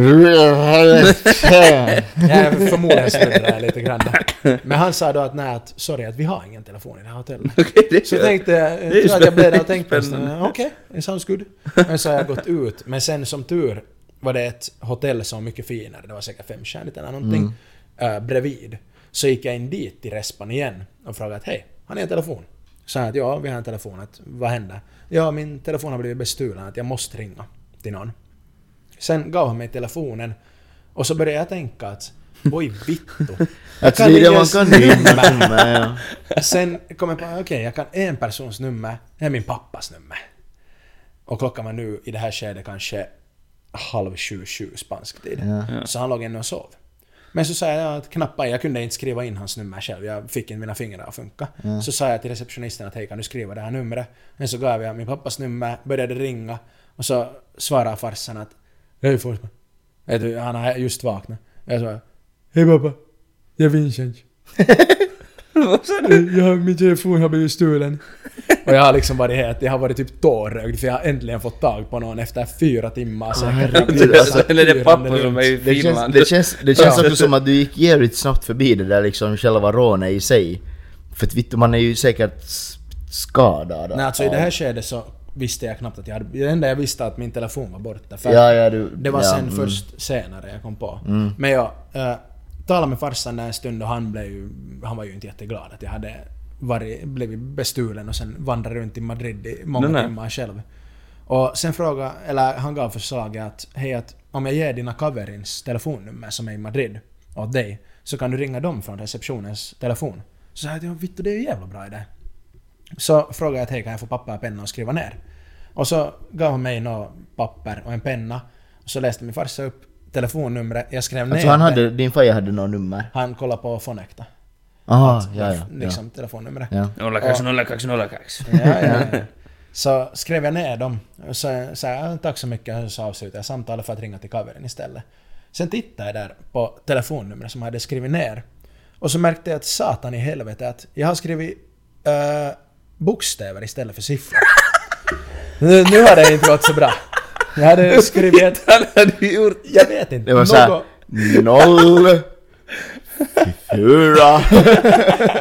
Ja, förmodligen smuddrar jag lite grann där. Men han sa då att nej, att sorry att vi har ingen telefon i det här hotellet. <laughs> Okej, det Så jag tänkte, jag Det att jag blev där och tänkte okej, okay, sounds good. Men så har jag gått ut. Men sen som tur var det ett hotell som var mycket finare, det var säkert femstjärnigt eller någonting, äh, bredvid. Så gick jag in dit till respan igen och frågade att hej, har ni en telefon? Sa att ja, vi har en telefon. Att, vad händer? Ja, min telefon har blivit bestulen, att jag måste ringa till någon. Sen gav han mig telefonen och så började jag tänka att oj vittu. <laughs> Jag kan man ens nummer. ja. Sen kom jag på, okej, jag kan en persons nummer, det är min pappas nummer. Och klockan var nu i det här skedet kanske halv sju, sju spansk tid. Ja. Så han låg ännu och sov. Men så sa jag att knappa, jag kunde inte skriva in hans nummer själv, jag fick inte mina fingrar att funka. Så sa jag till receptionisten att hej kan du skriva det här numret? Men så gav jag min pappas nummer, började ringa och så svarade farsan att Hej Forsman. Vet du, Han har just vaknat. Jag sa Hej pappa. Jag är Vincent. <laughs> Vad sa du? Jag har, min telefon har blivit stulen. Och jag har liksom varit helt, jag har varit typ tårögd för jag har äntligen fått tag på någon efter fyra timmar herregud, alltså, Eller det är pappa som är i Det känns, Finland. det känns, det känns Ja. också som att du gick jävligt snabbt förbi det där liksom själva rånet i sig. För att vittu, man är ju säkert skadad. Nej alltså i det här skedet så visste jag knappt att jag hade... Det enda jag visste att min telefon var borta. För Ja, ja, du, det var ja, sen mm. först senare jag kom på. Men jag äh, talade med farsan där en stund och han blev ju... Han var ju inte jätteglad att jag hade varit, blivit bestulen och sen vandrat runt i Madrid i många Nej, nej. timmar själv. Och sen frågade, eller han gav förslaget att hej att om jag ger dina coverins telefonnummer som är i Madrid åt dig så kan du ringa dem från receptionens telefon. Så sa jag att ja, vittu det är ju jävla bra idé. Så frågade jag att hej kan jag få papper och penna och skriva ner? Och så gav han mig något papper och en penna. Och så läste min farsa upp telefonnumret, jag skrev ner Alltså han det. hade, din faja hade något nummer? Han kollade på Fonecta. Aha, ja, ja. Liksom telefonnumret. ja. 02 02 02. Ja, ja, ja. Så skrev jag ner dem. Och så sa jag tack så mycket och så avslutade jag samtalet för att ringa till covern istället. Sen tittade jag där på telefonnumret som jag hade skrivit ner. Och så märkte jag att satan i helvete att jag har skrivit uh, bokstäver istället för siffror. nu, nu har det inte gått så bra. Jag hade skrivit <laughs> hade gjort... Jag vet inte. Det var såhär... Noll... Fyra...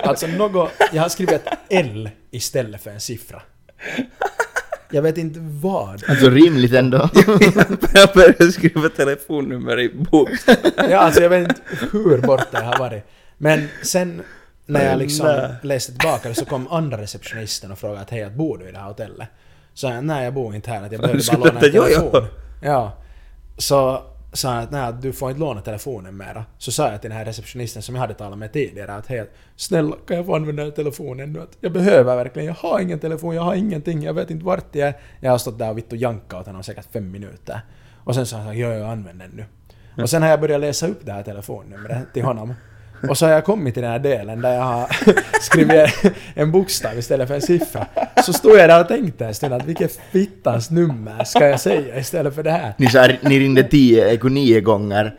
Alltså något... Jag har skrivit L istället för en siffra. Jag vet inte vad. Alltså rimligt ändå. <laughs> Jag började skriva telefonnummer i bok. Ja, alltså jag vet inte hur borta jag har varit. Men sen när jag liksom läste tillbaka det så kom andra receptionisten och frågade att hej, att bor du i det här hotellet? Så jag nej jag bor inte här, att jag behöver bara låna en inte- jo, jo. telefon. Ja. Så sa han att nej, du får inte låna telefonen mera. Så sa jag till den här receptionisten som jag hade talat med tidigare att hej, snälla kan jag få använda telefonen nu? Att jag behöver verkligen, jag har ingen telefon, jag har ingenting, jag vet inte vart jag är. Jag har stått där och vitt och jankat åt honom säkert fem minuter. Och sen sa han ja, jag använder den nu. Och sen har jag börjat läsa upp det här telefonnumret till honom. Och så har jag kommit till den här delen där jag har <laughs> skrivit en bokstav istället för en siffra. Så stod jag där och tänkte en stund att vilket fittans nummer ska jag säga istället för det här? Ni, så här, ni ringde tio, eko nio gånger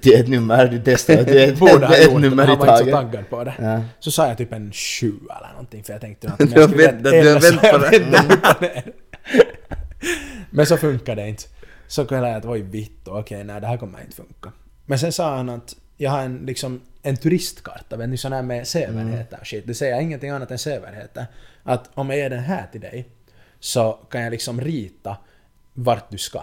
till ett nummer, du testade till ett, ha ett, gjort det, nummer i han var inte så taget. taggad på det. Ja. Så sa jag typ en sju eller någonting för jag tänkte att om jag skriver väntat- ett L så väntat jag och ner. Men så funkade det inte. Så kunde jag att oj vitt okej nej det här kommer inte funka. Men sen sa han att jag har en liksom en turistkarta, vet ni sån här med sevärdheter och shit. Det säger ingenting annat än sevärdheter. Att om jag ger den här till dig så kan jag liksom rita vart du ska.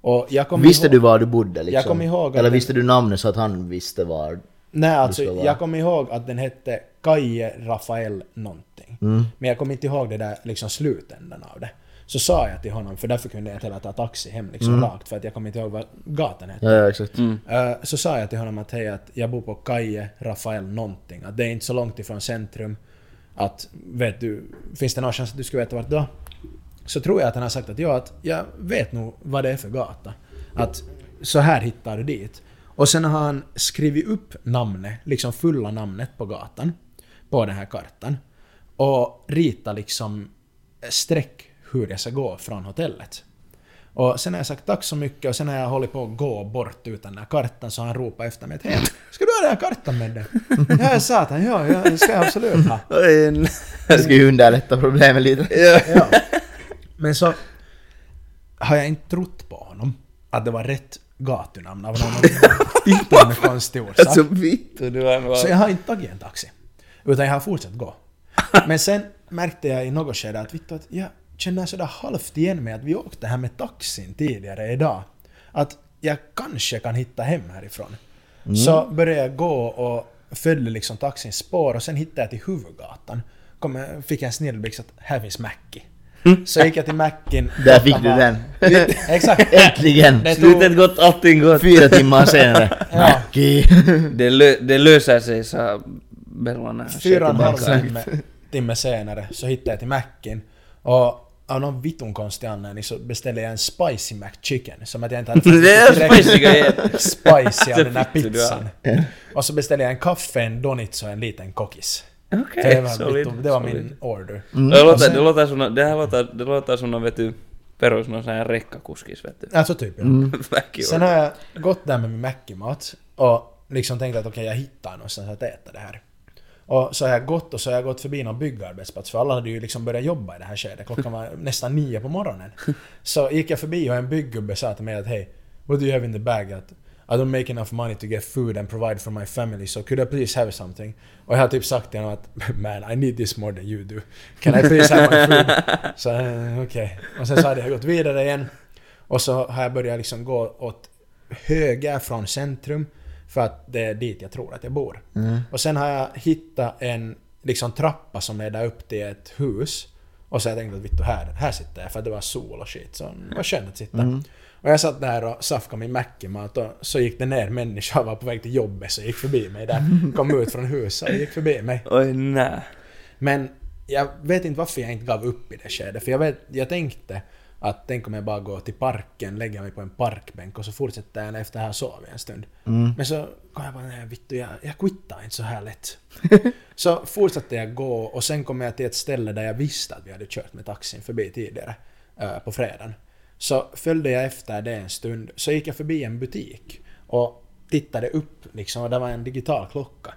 Och jag kommer Visste ihåg, du var du bodde liksom? Jag kommer ihåg Eller visste du namnet så att han visste var... Nej, alltså ska vara. jag kommer ihåg att den hette Kaje Rafael någonting. Mm. Men jag kommer inte ihåg det där liksom slutändan av det. Så sa jag till honom, för därför kunde jag inte heller ta taxi hem liksom rakt, för att jag kommer inte ihåg vad gatan hette. Mm. Ja, ja exakt. Eh, så sa jag till honom att hej, att jag bor på Kaje Rafael någonting. Att det är inte så långt ifrån centrum. Att, vet du, finns det någon chans att du skulle veta vart då? Så tror jag att han har sagt att ja, att jag vet nog vad det är för gata. Att så här hittar du dit. Och sen har han skrivit upp namnet, liksom fulla namnet på gatan. På den här kartan. Och ritat liksom streck hur jag ska gå från hotellet. Och sen har jag sagt tack så mycket och sen har jag hållit på att gå bort utan den här kartan så han ropar efter mig att hej, ska du ha den här kartan med dig? Ja, satan, ja, ja, det ska jag absolut ha. <laughs> Det ska ju underlätta problemet lite. <laughs> Ja. Men så har jag inte trott på honom att det var rätt gatunamn av någon tittande konstig orsak. Vittu, du har nog... Så jag har inte tagit en taxi. Utan jag har fortsatt gå. Men sen märkte jag i något skede att, vittu, att jag känner sådär halvt igen mig att vi åkte här med taxin tidigare idag. Att jag kanske kan hitta hem härifrån. Så började jag gå och följde liksom taxins spår och sen hittade jag till huvudgatan. Kom, fick jag en snilleblixt att här finns Mackie. Så gick jag till Mackien. <laughs> Där fick du den. <laughs> Exakt. Äntligen! Det Slutet gott, allting gott. Fyra timmar senare. <laughs> Ja. Mackie. Det, lö, det löser sig, sa han fyra och en halv timme, timme senare så hittade jag till Macken. Och av någon vitton konstig anledning så beställde jag en spicy McChicken. Som att jag inte hade fått <laughs> Det är spicy grejer. <laughs> spicy av den här Det pizzan. Och så beställde jag en kaffe, en Donitz och en liten kokis. Okej, det var, solid, vittu, det var solid. min order. Det, Och låter, det, låter som, nå- det här låter, det låter som någon vet du, perus någon sån här rekkakuskis vet du. Alltså typ ja. <laughs> Back Sen har jag gått där med min Mackie-mat och liksom tänkt att okej, jag hittar någonstans att äta det här. Och så har jag gått och så har jag gått förbi någon byggarbetsplats för alla hade ju liksom börjat jobba i det här skedet. Klockan var nästan nio på morgonen. <laughs> Så gick jag förbi och en bygggubbe sa till mig att hej, what do you have in the bag? Att, I don't make enough money to get food and provide for my family so could I please have something? Och jag har typ sagt till honom att <laughs> man I need this more than you do. Can I please have my food? <laughs> Så eh, okej. Och sen så hade jag gått vidare igen. Och så har jag börjat liksom gå åt höger från centrum för att det är dit jag tror att jag bor. Och sen har jag hittat en liksom trappa som leder upp till ett hus. Och så har jag tänkt att vittu här, här sitter jag för att det var sol och skit. Så det var skönt att sitta. Och jag satt där och safkade min Mackie-mat och så gick det ner människor var på väg till jobbet så gick förbi mig där. Kom ut från huset och gick förbi mig. Oj, nej. Men jag vet inte varför jag inte gav upp i det skedet. För jag, vet, jag tänkte att tänk om jag bara går till parken, lägger mig på en parkbänk och så fortsätter jag efter här sover en stund. Men så kom jag bara, nej vittu, jag, jag quittar inte så här lätt. <laughs> så fortsatte jag gå och sen kom jag till ett ställe där jag visste att vi hade kört med taxin förbi tidigare, eh, på fredagen. Så följde jag efter det en stund, så gick jag förbi en butik och tittade upp liksom och det var en digital klocka.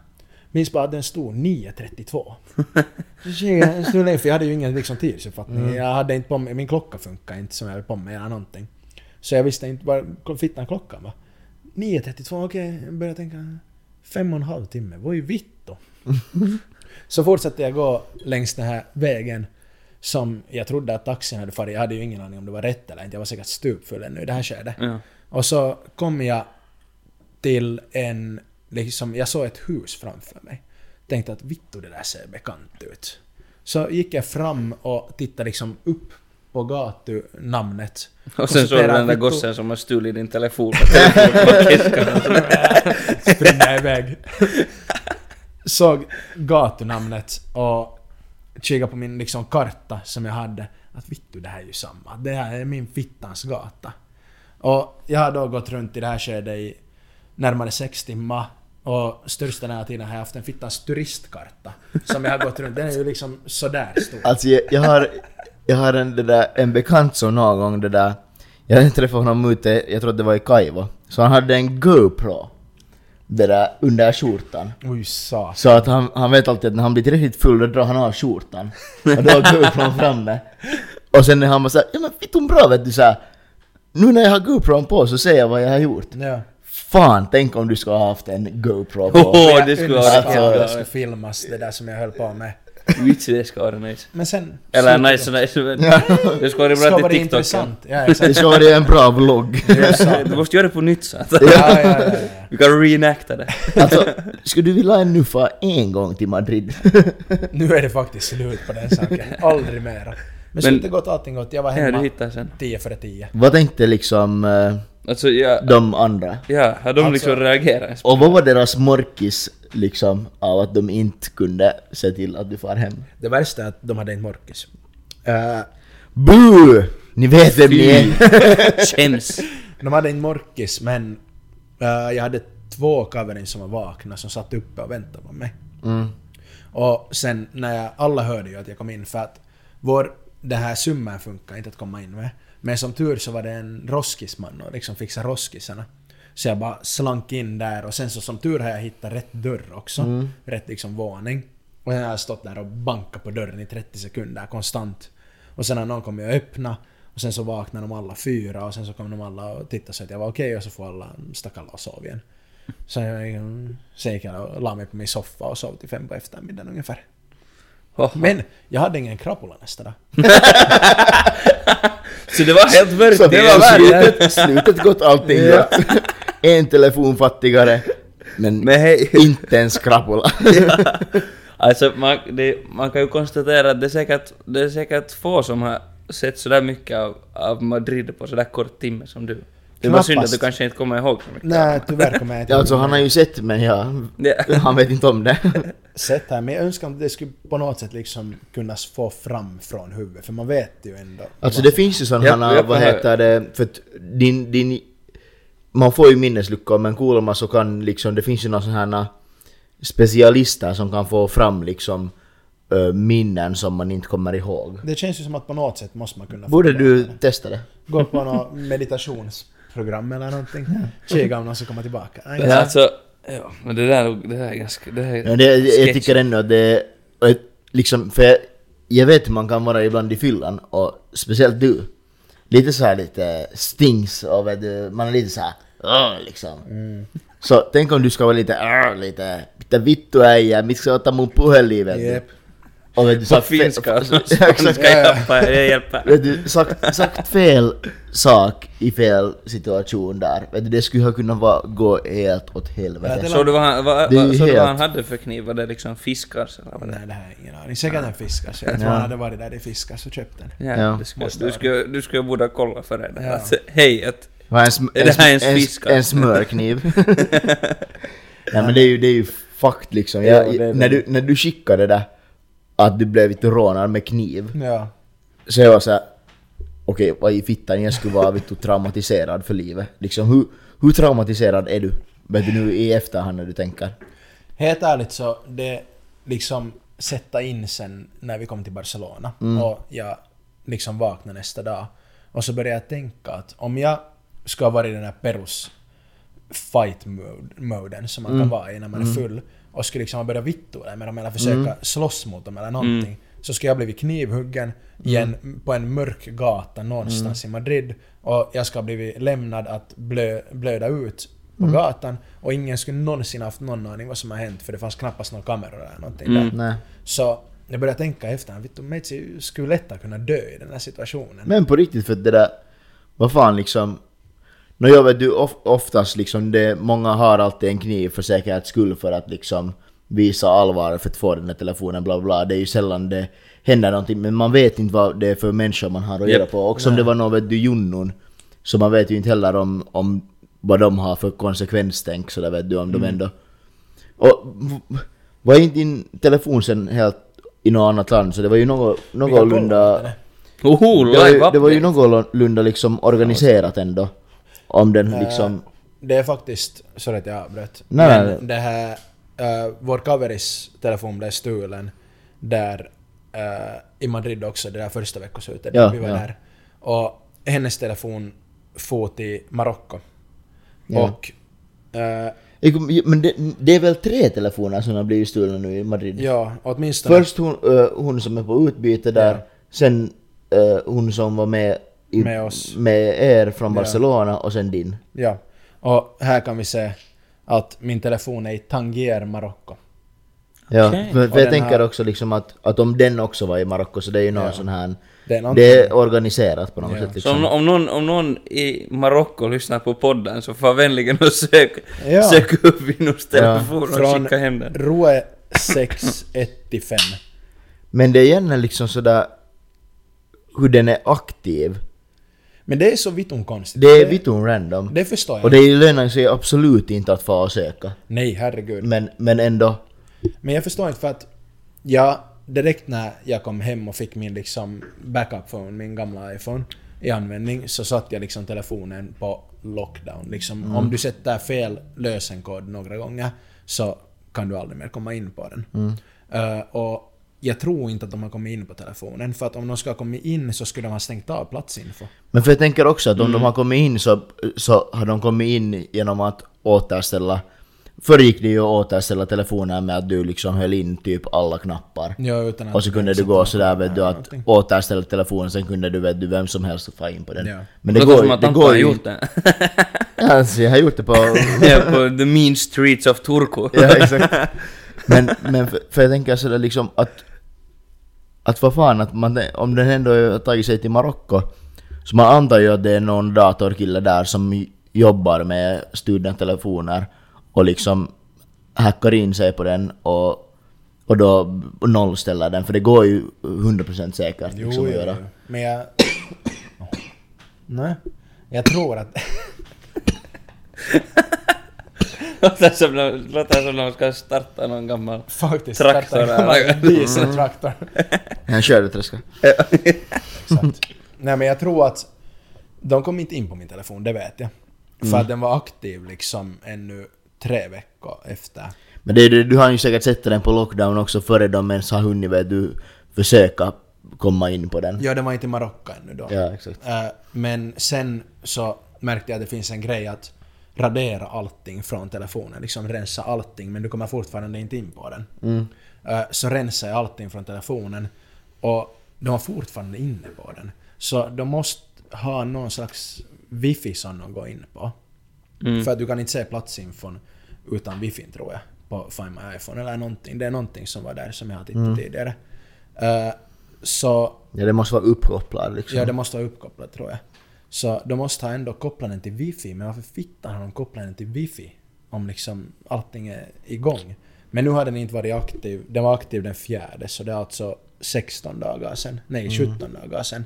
Minns bara att den stod 9.32. <laughs> Så kikade jag en stund längre, för jag hade ju ingen liksom, tidsuppfattning. Jag hade inte på mig, min klocka funkar inte som jag hade på mig eller någonting. Så jag visste inte vad fittan klockan var. 9.32, okej, jag började tänka fem och en halv timme, vad är vittu? <laughs> så fortsatte jag gå längs den här vägen som jag trodde att taxin hade farit. Jag hade ju ingen aning om det var rätt eller inte. Jag var säkert stupfull ännu i det här skedet. Ja. Och så kom jag till en, liksom, jag såg ett hus framför mig. Tänkte att vittu det där ser bekant ut. Så gick jag fram och tittade liksom upp på gatunamnet. Och sen såg du den där vittu- gossen som har stulit din telefon på <laughs> springa iväg. Såg gatunamnet och kikade på min liksom karta som jag hade. Att vittu det här är ju samma. Det här är min fittans gata. Och jag har då gått runt i det här skedet i närmare sex timmar. Och största den här tiden har jag haft en fittans turistkarta. Som jag har gått runt. Den är ju liksom sådär stor. Alltså jag, jag har, jag har en, där, en bekant som någon gång det där, jag träffade honom ute, jag tror att det var i Kaivo, så han hade en GoPro det där under skjortan. Oj. Så att han, han vet alltid att när han blir tillräckligt full då drar han av skjortan. Och då har GoPron framme. Och sen när han bara såhär, ja men vittu bra vet du såhär. Nu när jag har GoPron på så ser jag vad jag har gjort. Ja. Fan, tänk om du skulle ha haft en GoPro på. Jag det skulle vara att det riktigt skulle filmas det där som jag höll på med. Vitsi, det ska vara nice. Men sen... Eller nice, det. nice. Det ska vara bra till TikTok. intressant. Ja, <laughs> Det ska vara en bra vlogg. Du måste göra det på nytt så att Ja, ja, ja, ja. vi kan reenacta det. Alltså, <laughs> skulle du vilja ännu få en gång till Madrid? <laughs> Nu är det faktiskt slut på den saken. Aldrig mera. Men, Men- slutet gott, allting gott. Jag var Ja, du hemma sen. 10 före 10. Vad tänkte liksom eh, Alltså, ja, de andra? ja har de Alltså- liksom reagerat Och vad var deras morkis liksom av att de inte kunde se till att du far hem? Det värsta är att de hade inte morkis. Uh, Bu! Ni vet vem ni är. <laughs> Skäms. de hade inte morkis, men eh, jag hade två kaverin som var vakna som satt uppe och väntade på mig. Mm. Och sen när jag, alla hörde ju att jag kom in för att vår, den här summan funkar inte att komma in med. Men som tur så var det en roskisman och liksom fixade roskisarna. Så jag bara slank in där och sen så som tur har jag hittat rätt dörr också. Rätt liksom våning. Och sen har jag stått där och bankat på dörren i 30 sekunder konstant. Och sen har någon kommit och öppnat. Och sen så vaknade de alla fyra och sen så kom de alla och tittade så att jag var okej och så får alla stack alla och sov igen. Så jag, sen gick jag och la mig på min soffa och sov till fem på eftermiddagen ungefär. Oho. Men jag hade ingen krapula nästa dag. <laughs> Så det var helt värt Så det. var slutet, slutet gott allting Ja. <laughs> En telefon fattigare, men, Men hej. inte en skrapula. <laughs> Alltså man, det, man kan ju konstatera att det är säkert, det är säkert få som har sett sådär mycket av, av Madrid på sådär kort timme som du. Det var synd att du kanske inte kommer ihåg så mycket. Nej, tyvärr kommer jag inte Ja, alltså ihåg han har ju sett men ja, <laughs> han vet inte om det. sett här, men jag önskar att det skulle på något sätt liksom kunna få fram från huvudet, för man vet ju ändå. Alltså det finns ju sådana, Ja, vad heter det, för att din, din, man får ju minnesluckor men Kulma så kan liksom, det finns ju några sådana specialister som kan få fram liksom minnen som man inte kommer ihåg. Det känns ju som att på något sätt måste man kunna Borde du det. testa det? Gå på något meditationsprogram eller någonting. Kika om någon ska komma tillbaka. Nej, Ja, alltså, ja, men det där, det där är ganska... Det här är Ja, det, jag tycker ändå att det ett- liksom, för jag, jag vet hur man kan vara ibland i fyllan och speciellt du. Lite så här lite stings och vet du, man är lite så här "Åh", liksom. Så tänk om du ska vara lite "Åh", lite, lite vittu äijä, mitkä ska ottaa mun puhelin. Jep. Och vet du, fe- finska <laughs> Ja, exakt. spanska hjälpa, jag hjälper. Vet du, sagt, sagt fel sak i fel situation där. Vet du, det skulle ha kunnat vara, gå helt åt helvete. Såg du vad han, vad, såg du vad helt- han hade för kniv? Var det liksom fiskars eller Nej, det här är ingen aning. Säkert en fiskars. Jag tror han hade varit där i fiskars och köpt den. Ja, Ja. skulle, du, skulle, du skulle borde kolla före det. Ja. Att, hej, att, Var en, sm- Är det här ens en, fiskar? en smörkniv. <laughs> Nej men det är ju, det är ju fakt liksom. Jag, Ja, det är det. när, du, när du skickade det där att du blev lite rånad med kniv. Ja. Så jag var såhär, okej vad i fittan jag skulle vara vet du, traumatiserad för livet. Liksom hur, hur traumatiserad är du? Vet du nu i efterhand när du tänker? Helt ärligt så, det liksom sätta in sen när vi kom till Barcelona och jag liksom vaknade nästa dag och så började jag tänka att om jag ska varit i den här Perus fight mode, moden som man kan vara i när man är full och skulle liksom ha börjat vittua med dem eller försöka slåss mot dem eller någonting så skulle jag blivit knivhuggen i en, på en mörk gata någonstans i Madrid och jag ska ha blivit lämnad att blö, blöda ut på gatan och ingen skulle någonsin haft någon aning vad som har hänt för det fanns knappast några kameror eller någonting där. Nej. Så jag började tänka efter, vittu Meitsi skulle lättare kunna dö i den här situationen. Men på riktigt för det där, vad fan liksom. Nå jag vet du of, oftast liksom det, många har alltid en kniv för säkerhets skull för att liksom visa allvar för att få den där telefonen bla bla. Det är ju sällan det händer någonting men man vet inte vad det är för människor man har att Japp. göra på. Också om det var någon vet du junnon så man vet ju inte heller om, om vad de har för konsekvenstänk så där vet du om de ändå... Och var inte din telefon sen helt i något annat land så det var ju något, någorlunda... Oho, Det var, ju, det var ju någorlunda liksom organiserat ändå. Om den Eh, liksom... Det är faktiskt, sorry att jag avbröt. Nej, men nej. det här, uh, vår kaveris telefon blev stulen där eh, i Madrid också, det där första veckoslutet. Ja, vi var ja. där. Och hennes telefon for till Marocko. Ja. Och kom- Men det, det är väl tre telefoner som har blivit stulna nu i Madrid? ja, åtminstone... Först hon, hon som är på utbyte där, sen hon som var med, i, Med oss. med er från Ja. Barcelona och sen din. Ja. Och här kan vi se att min telefon är i Tangier, Marocko. Ja, Okej. för, för jag tänker har- också liksom att, att om den också var i Marocko så det är ju någon Ja. sån här... Det är Det är organiserat på något Ja. sätt Så liksom. om, om, någon, om någon i Marocko lyssnar på podden så får vänligen och sök, Ja. sök upp Vinnus telefon och Från skicka hem den. Roe 615. Men det är gärna liksom sådär hur den är aktiv. Men det är så vitun konstigt. Det är vitun random. Det förstår jag. Och det lönar sig absolut inte att få och söka. Nej, herregud. Men, men ändå. Men jag förstår inte för att jag direkt när jag kom hem och fick min liksom backup phone, min gamla iPhone i användning så satte jag liksom telefonen på lockdown. Liksom, Om du sätter fel lösenkod några gånger så kan du aldrig mer komma in på den. Eh, och jag tror inte att de har kommit in på telefonen för att om de ska ha kommit in så skulle de ha stängt av platsinfo. Men för jag tänker också att om de har kommit in så, så har de kommit in genom att återställa Förr gick det ju att återställa telefonen med att du liksom höll in typ alla knappar. Ja, utan att Och så kunde du gå någon sådär vet du att någonting. återställa telefonen sen kunde du vet du vem som helst få in på den. Ja. Men det Låter går som ju... att Det går ju gjort det. Alltså jag har gjort det på... <laughs> Ja, på the mean streets of Turku. ja exakt. <laughs> Men, men för, för jag tänker sådär liksom att... Att vad fan att man, om den ändå har tagit sig till Marocko Så man antar ju att det är någon datorkille där som jobbar med studietelefoner och liksom hackar in sig på den och, och då nollställer den, för det går ju 100% säkert liksom att göra. Men jag... <coughs> Nej. Jag tror att... <laughs> Låter som nå- låter som någon ska starta någon gammal... Faktiskt. Traktor starta en gammal <laughs> Dieseltraktor. En skördetröska. Exakt. Nej men jag tror att de kom inte in på min telefon, det vet jag. För att den var aktiv liksom ännu tre veckor efter. Men det du har ju säkert sett den på lockdown också före de ens har hunnit vet du, försöka komma in på den. Ja, den var inte i Marocko ännu då. Ja, exakt. Eh, men sen så märkte jag att det finns en grej att radera allting från telefonen, liksom rensa allting, men du kommer fortfarande inte in på den. Eh, så rensade jag allting från telefonen och de var fortfarande inne på den. Så de måste ha någon slags wifi som de går in på. För att du kan inte se platsinfon utan wifi tror jag på Find My iPhone eller någonting. Det är någonting som var där som jag har tittat tidigare. Eh, så Ja, det måste vara uppkopplad liksom. Ja, det måste vara uppkopplat tror jag. Så de måste ha ändå kopplat den till wifi, men varför fittan har de kopplat den till wifi? Om liksom allting är igång. Men nu har den inte varit aktiv. Den var aktiv den fjärde, så det är alltså 16 dagar sedan. Nej, 17 dagar sedan.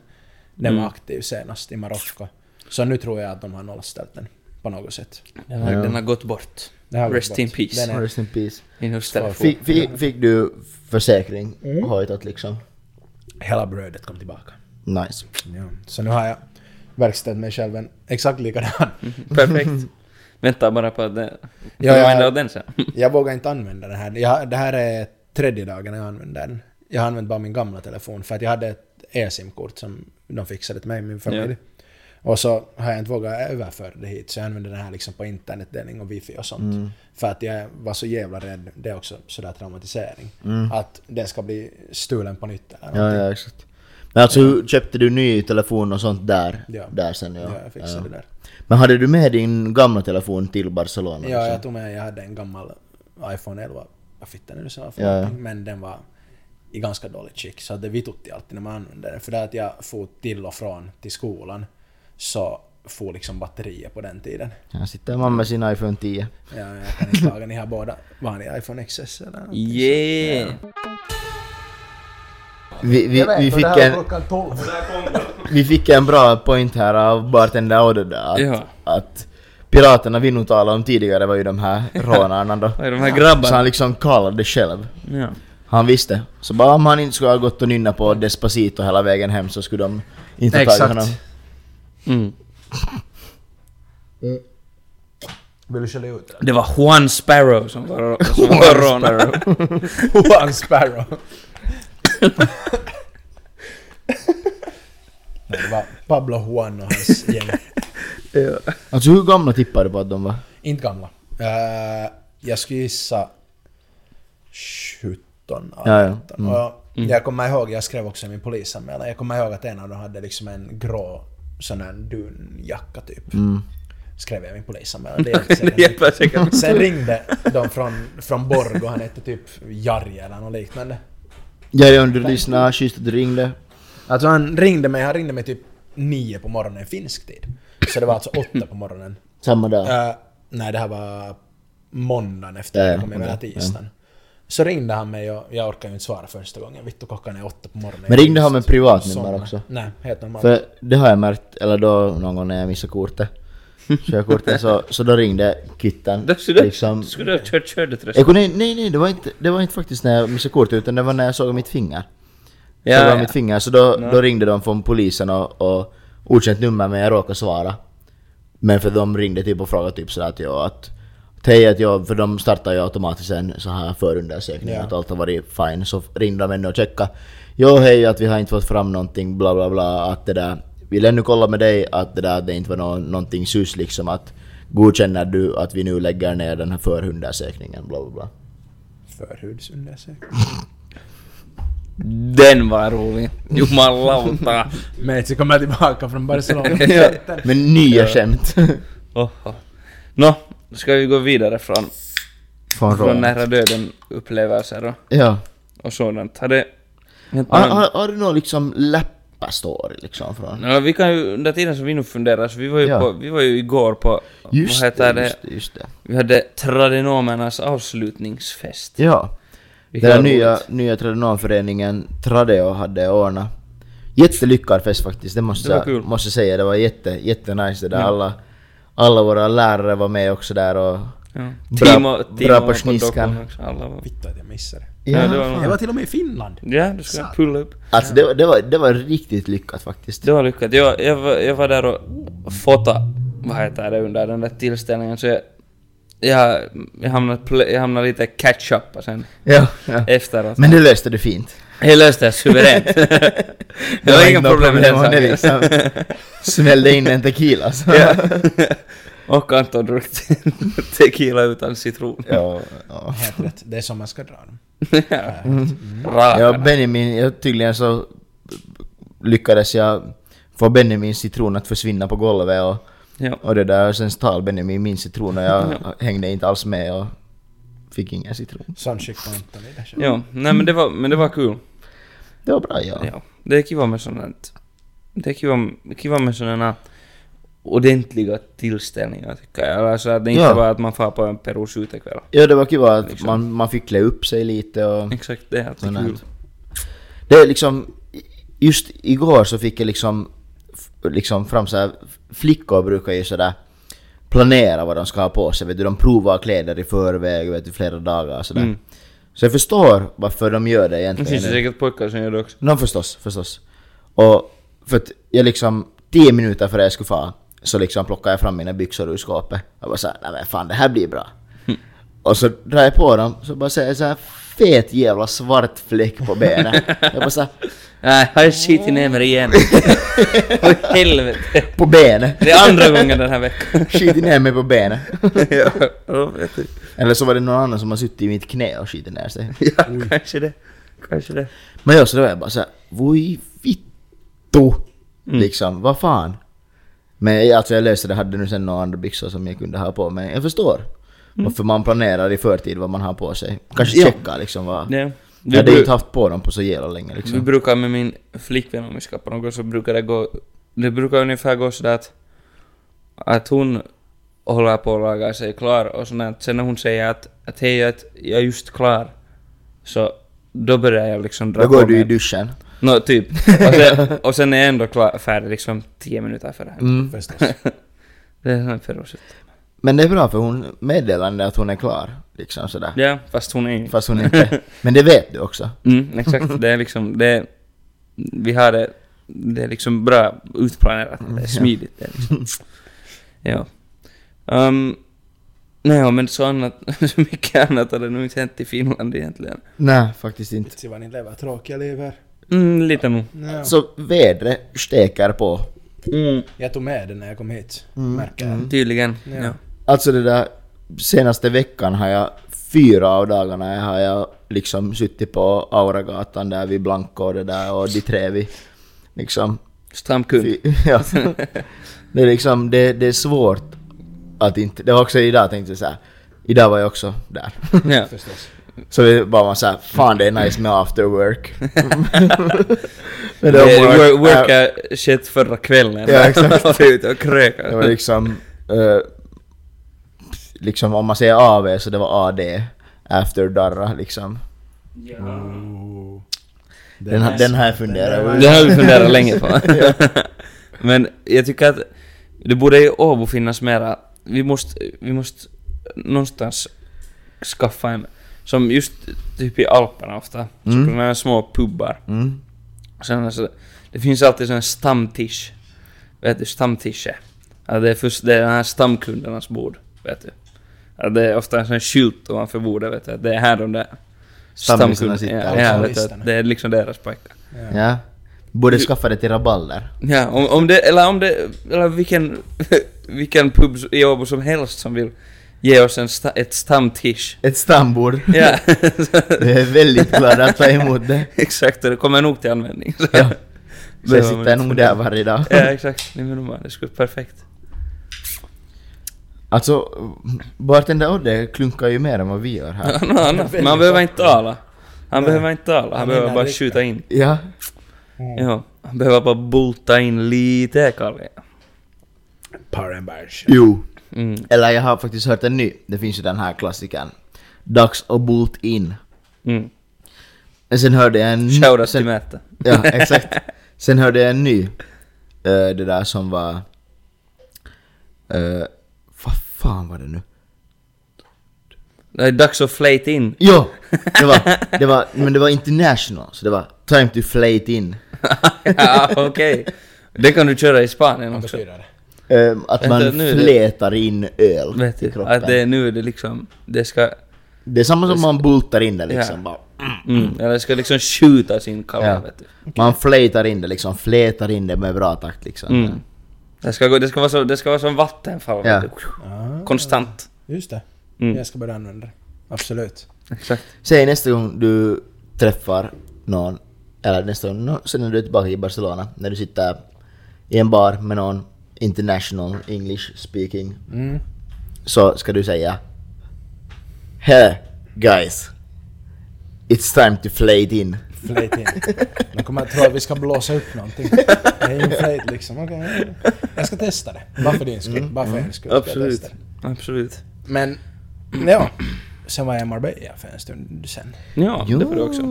Den var aktiv senast i Marocko. Så nu tror jag att de har nollställt den på något sätt. Den har, den har gått bort. Har gått Rest bort. in peace. Den är- Rest in peace. In. Fick, fick, fick du försäkring hojtat liksom? Hela brödet kom tillbaka. Nice. Ja. Så nu har jag verkställt mig själv en exakt likadan. <laughs> Perfekt. Vänta bara på att Ja, ja. av den sen? Jag vågar inte använda den här. Jag, det här är tredje dagen jag använder den. Jag har använt bara min gamla telefon för att jag hade ett e-simkort som de fixade till mig och min familj. Och så har jag inte vågat överföra det hit så jag använder den här liksom på internetdelning och wifi och sånt. För att jag var så jävla rädd, det är också sådär traumatisering, att den ska bli stulen på nytt eller Ja, någonting. ja, exakt. Men alltså köpte du ny telefon och sånt där? Ja. Där sen ja. Ja, jag fixade det där. Men hade du med din gamla telefon till Barcelona? Ja, liksom? jag tog med, jag hade en gammal iPhone 11, vad fittan är det för Ja, ja. men den var i ganska dåligt skick så det vitutti alltid när man använde den. För det att jag for till och från till skolan så for liksom batteriet på den tiden. Här sitter man med sin iPhone 10. Ja, jag kan inte laga, ni har båda vanliga iPhone XS eller någonting. Yeah! Vi, vi, vi, fick en, klockan 12. <laughs> vi fick en bra point här av bartender Odde där, att, Ja. att piraterna vi nog talade om tidigare var ju de här <laughs> rånarna då. De här Så grabbarna? han liksom kallade själv. Ja. Han visste. Så bara om han inte skulle ha gått och nynna på Despacito hela vägen hem så skulle de inte ha tagit honom. Mm. Vill du skälla ut det? Det var Juan Sparrow som var, som var rånare. <laughs> Juan Sparrow. Nej, det var Pablo Juan och hans gäng. <laughs> Alltså hur gamla tippar du på att de var? Inte gamla. Uh, jag skulle gissa 17, 18. Ja, ja. Mm. Och jag kommer ihåg, jag skrev också i min polisanmälan, jag kommer ihåg att en av dem hade liksom en grå sån här dunjacka typ. Mm. Skrev jag i min polisanmälan. <laughs> Sen ringde de från, från Borgo, han hette typ Jari eller något liknande. Ja, ja, om du lyssnar, schysst att du ringde. Alltså han ringde mig, han ringde mig typ nio på morgonen finsk tid. Så det var alltså åtta på morgonen. Samma dag. Eh, nej, det här var måndagen efter Ja, jag ja, kom okej, tisdagen. Så ringde han mig och jag orkade ju inte svara första gången. Vittu, klockan är åtta på morgonen. Men ringde han med privatnummer också? Nej, helt normalt. För det har jag märkt, eller då någon gång när jag missade kortet. <laughs> Körkortet, så, så då ringde skulle du, liksom, skulle du ha kört kördetröskel? jag kunde, nej, nej, det var, inte, det var inte faktiskt när jag missade kortet utan det var när jag såg mitt finger. Ja, såg ja. mitt finger, så då, då ringde de från polisen och, och okänt nummer men jag råkade svara. Men för de ringde typ och frågade typ sådär att jag att Hej att jag, för de startar ju automatiskt en så här förundersökning Ja. att allt har varit fine. Så ringde de ännu och checkade. Jo hej att vi har inte fått fram någonting bla bla bla att det där. Vill ännu kolla med dig att det där att det inte var nå, någonting sus liksom att godkänner du att vi nu lägger ner den här förundersökningen bla bla bla. Förhudsundersökning. <laughs> Den var rolig. Jumalauta. <laughs> Meitsi kommer tillbaka från Barcelona. <laughs> Ja. Men nya skämt. Nå, ska vi gå vidare från, Från från rån. nära döden upplevelser och, Ja. och sådant. Har det... Har, har, har du någon liksom läpp, per story liksom från... Ja, vi kan ju, under tiden som vi nu funderar, så vi var ju, Ja. på, vi var ju igår på, Just vad heter det, just det, just det. vi hade Tradenomernas avslutningsfest. Ja. Vilket Den nya, nya Tradenomföreningen Tradeo hade ordnat. Jättelyckad fest faktiskt, det måste Det var jag måste säga. Det var jätte, jättenice det där. Ja. Alla, alla våra lärare var med också där och... Ja. Bra- Timo, bra Timo på sniskan. alla var... Vittu att jag missade. Ja, det var Jag var till och med i Finland. Ja, du ska pulla upp. Alltså det, var- det, var, det var riktigt lyckat faktiskt. Det var lyckat. Jag, jag, var, jag var där och fotade, vad heter det, under den där tillställningen så jag, jag, jag, hamnade, jag hamnade lite catch-up sen Ja, ja. efteråt. Men det löste du fint. Jag löste <laughs> det suveränt. det var inga inte problem med den det saken. liksom smällde in en tequila så. Ja. <laughs> Och Anton drack <laughs> tequila utan citron. ja, ja. Helt rätt. Det är som man ska dra dem. Ja. Ja. Benjamin, jag, tydligen så lyckades jag få Benjamins citron att försvinna på golvet och, Ja. och det där, och sen stal Benjamin min citron och jag hängde inte alls med och fick ingen citron. Sånt skick på Anton i det själv. ja, nej men det var, men det var kul. Det var bra ja. Ja. Det är kiva med sånt. Det är kiva, kiva med sådana ordentliga tillställningar tycker jag. Alltså att det inte Ja. bara att man får på en perus utekväll. Ja, det var kul att Liksom. man, man fick klä upp sig lite och Exakt, det är kul. här. Det är liksom, just igår så fick jag liksom, liksom fram så här, flickor brukar ju sådär planera vad de ska ha på sig, vet du, de provar kläder i förväg, vet du, flera dagar och sådär. Mm. Så jag förstår varför de gör det Det egentligen. finns ju säkert pojkar som gör det också. No, förstås, förstås. Och för att jag liksom, 10 minuter före jag skulle fara, så liksom plockade jag fram mina byxor ur skåpet. Jag bara såhär, nej men fan det här blir bra. Och så drar jag på dem, så bara ser jag såhär fet jävla svart fläck på benen. Jag bara såhär, Nej, har jag skitit ner mig igen. <laughs> Åh helvete. på benet. Det är andra gången den här veckan. <laughs> Skitit ner mig på benet. <laughs> ja, ja, vet du. Eller så var det någon annan som har suttit i mitt knä och skitit ner sig. Ja, kanske det. Kanske det. Men jag så då var jag bara såhär, voi vittu! Mm. Liksom, vad fan? Men jag- alltså jag löste det, hade nu sen några andra byxor som jag kunde ha på men jag förstår. Varför man planerar i förtid vad man har på sig. Kanske Mm. Ja. checka liksom vad... Ja. Jag Vi, hade bru- inte haft på dem på så jävla länge vi liksom. brukar med min flickvän om vi ska på något så brukar det gå... Det brukar ungefär gå sådär att... Att hon håller på att laga sig klar och sånt. Sen när hon säger att, att hej, att jag är just klar. Så då börjar jag liksom dra Då går på du i mig. duschen. Nå, typ. <laughs> Och sen, och sen är jag ändå klar, färdig liksom 10 minuter före. Mm. Förstås. <laughs> Det är sån ferocity. Men det är bra för hon meddelar att hon är klar. Liksom sådär. Ja, fast hon är Fast hon inte... <laughs> Men det vet du också. Mm, exakt. Det är liksom, det är, vi har det, det är liksom bra utplanerat, det är smidigt. Det är liksom. Ja. Um, nej, men så annat, så mycket annat har det nog inte hänt i Finland egentligen. Nej, faktiskt inte. Se vad ni lever tråkiga liv här. Mm, lite nog. Ja. Så vädret steker på. Mm, Jag tog med den när jag kom hit. Mm, Märker jag. mm. tydligen. Ja. Ja. Alltså det där, senaste veckan har jag, fyra av dagarna har jag liksom suttit på Auragatan där vid Blanco och det där och de Trevi. Liksom. Stamkund. Fy- <laughs> ja. Det är liksom, det, det är svårt att inte, det var också idag tänkte jag så här. Idag var jag också där. Ja. Förstås. Så det var man såhär, fan det är nice med after work. <laughs> <laughs> Men Det, Eh, work, äh, worka shit förra kvällen. Ja, <laughs> exakt. var ute och Det kröka. var liksom, eh, liksom om man säger AV så det var AD. After Darra liksom. Den, har- den har jag funderat var- över. Det har vi funderat länge på. Men jag tycker att det borde i Åbo finnas mera, vi måste, vi måste någonstans skaffa en, som just typ i Alperna ofta, så Mm. sådana här små pubbar. Mm. Sen alltså, det finns alltid sån här stamtisch. Vet du, stamtische. Att det är först, det är den här stamkundernas bord, vet du. Att det är ofta en sån här skylt ovanför bordet, vet du. att Det är här de där Stammisarna sitter. Ja, ja, vet du, det är liksom deras pojkar. Ja. Ja. Borde skaffa det till rabalder. Ja, om, om det, eller om det, eller vilken, <laughs> vilken pub i Åbo som helst som vill ge oss en sta, ett stamtisch. Ett stambord. <laughs> Ja, Jag är väldigt glad att ta emot det. <laughs> exakt, och det kommer nog till användning. <laughs> Så, Ja. Så jag sitter nog där varje dag. Ja, exakt. Nej, men det skulle vara perfekt. Alltså, bartender Odde klunkar ju mer än vad vi gör här. Ja, no, Väldigt man behöver inte tala. Han Nej. behöver inte tala, han Han behöver bara dricka. skjuta in. Ja. Ja, han behöver bara bulta in lite Kalle. Barge. Jo. Mm. Eller jag har faktiskt hört en ny. Det finns ju den här klassikern. Dags att bult in. Mm. Men Sen hörde jag en... Shoutout sen, till Märta. Ja, <laughs> exakt. Sen hörde jag en ny. eh, det där som var... Uh, vad fan var det nu? Det är dags att flate in. Jo! Det var, <laughs> det var, men det var international, så det var time to flate in. <laughs> ja, okej. Det kan du köra i Spanien Vad också. betyder det? Ehm, att Vänta, man nu flätar in öl Vet i du, kroppen. att det, nu är det liksom, det ska, Det är samma som man bultar in det liksom. Bara, mm, eller det ska liksom skjuta sin kalla Ja. vet du. Man flätar in det liksom, flätar in det med bra takt liksom. Mm. Det ska, gå, det, ska vara så, det ska vara som vattenfall. Ja. vet du. Ah, Konstant. Just det. Mm. Jag ska börja använda det. Absolut. Exakt. Säg nästa gång du träffar någon, eller nästa gång, nå- sen när du är tillbaka i Barcelona, när du sitter i en bar med någon international English speaking, Mm. så ska du säga Hey guys, it's time to flate in. Flöjt in. <laughs> De kommer att tro att vi ska blåsa upp någonting. Flöjt liksom. Okej. Jag ska testa det. Bara för din skull. Bara för er skull. Absolut. Absolut. Men, ja. Sen var jag i Marbella för en stund sen. Ja, det var det också.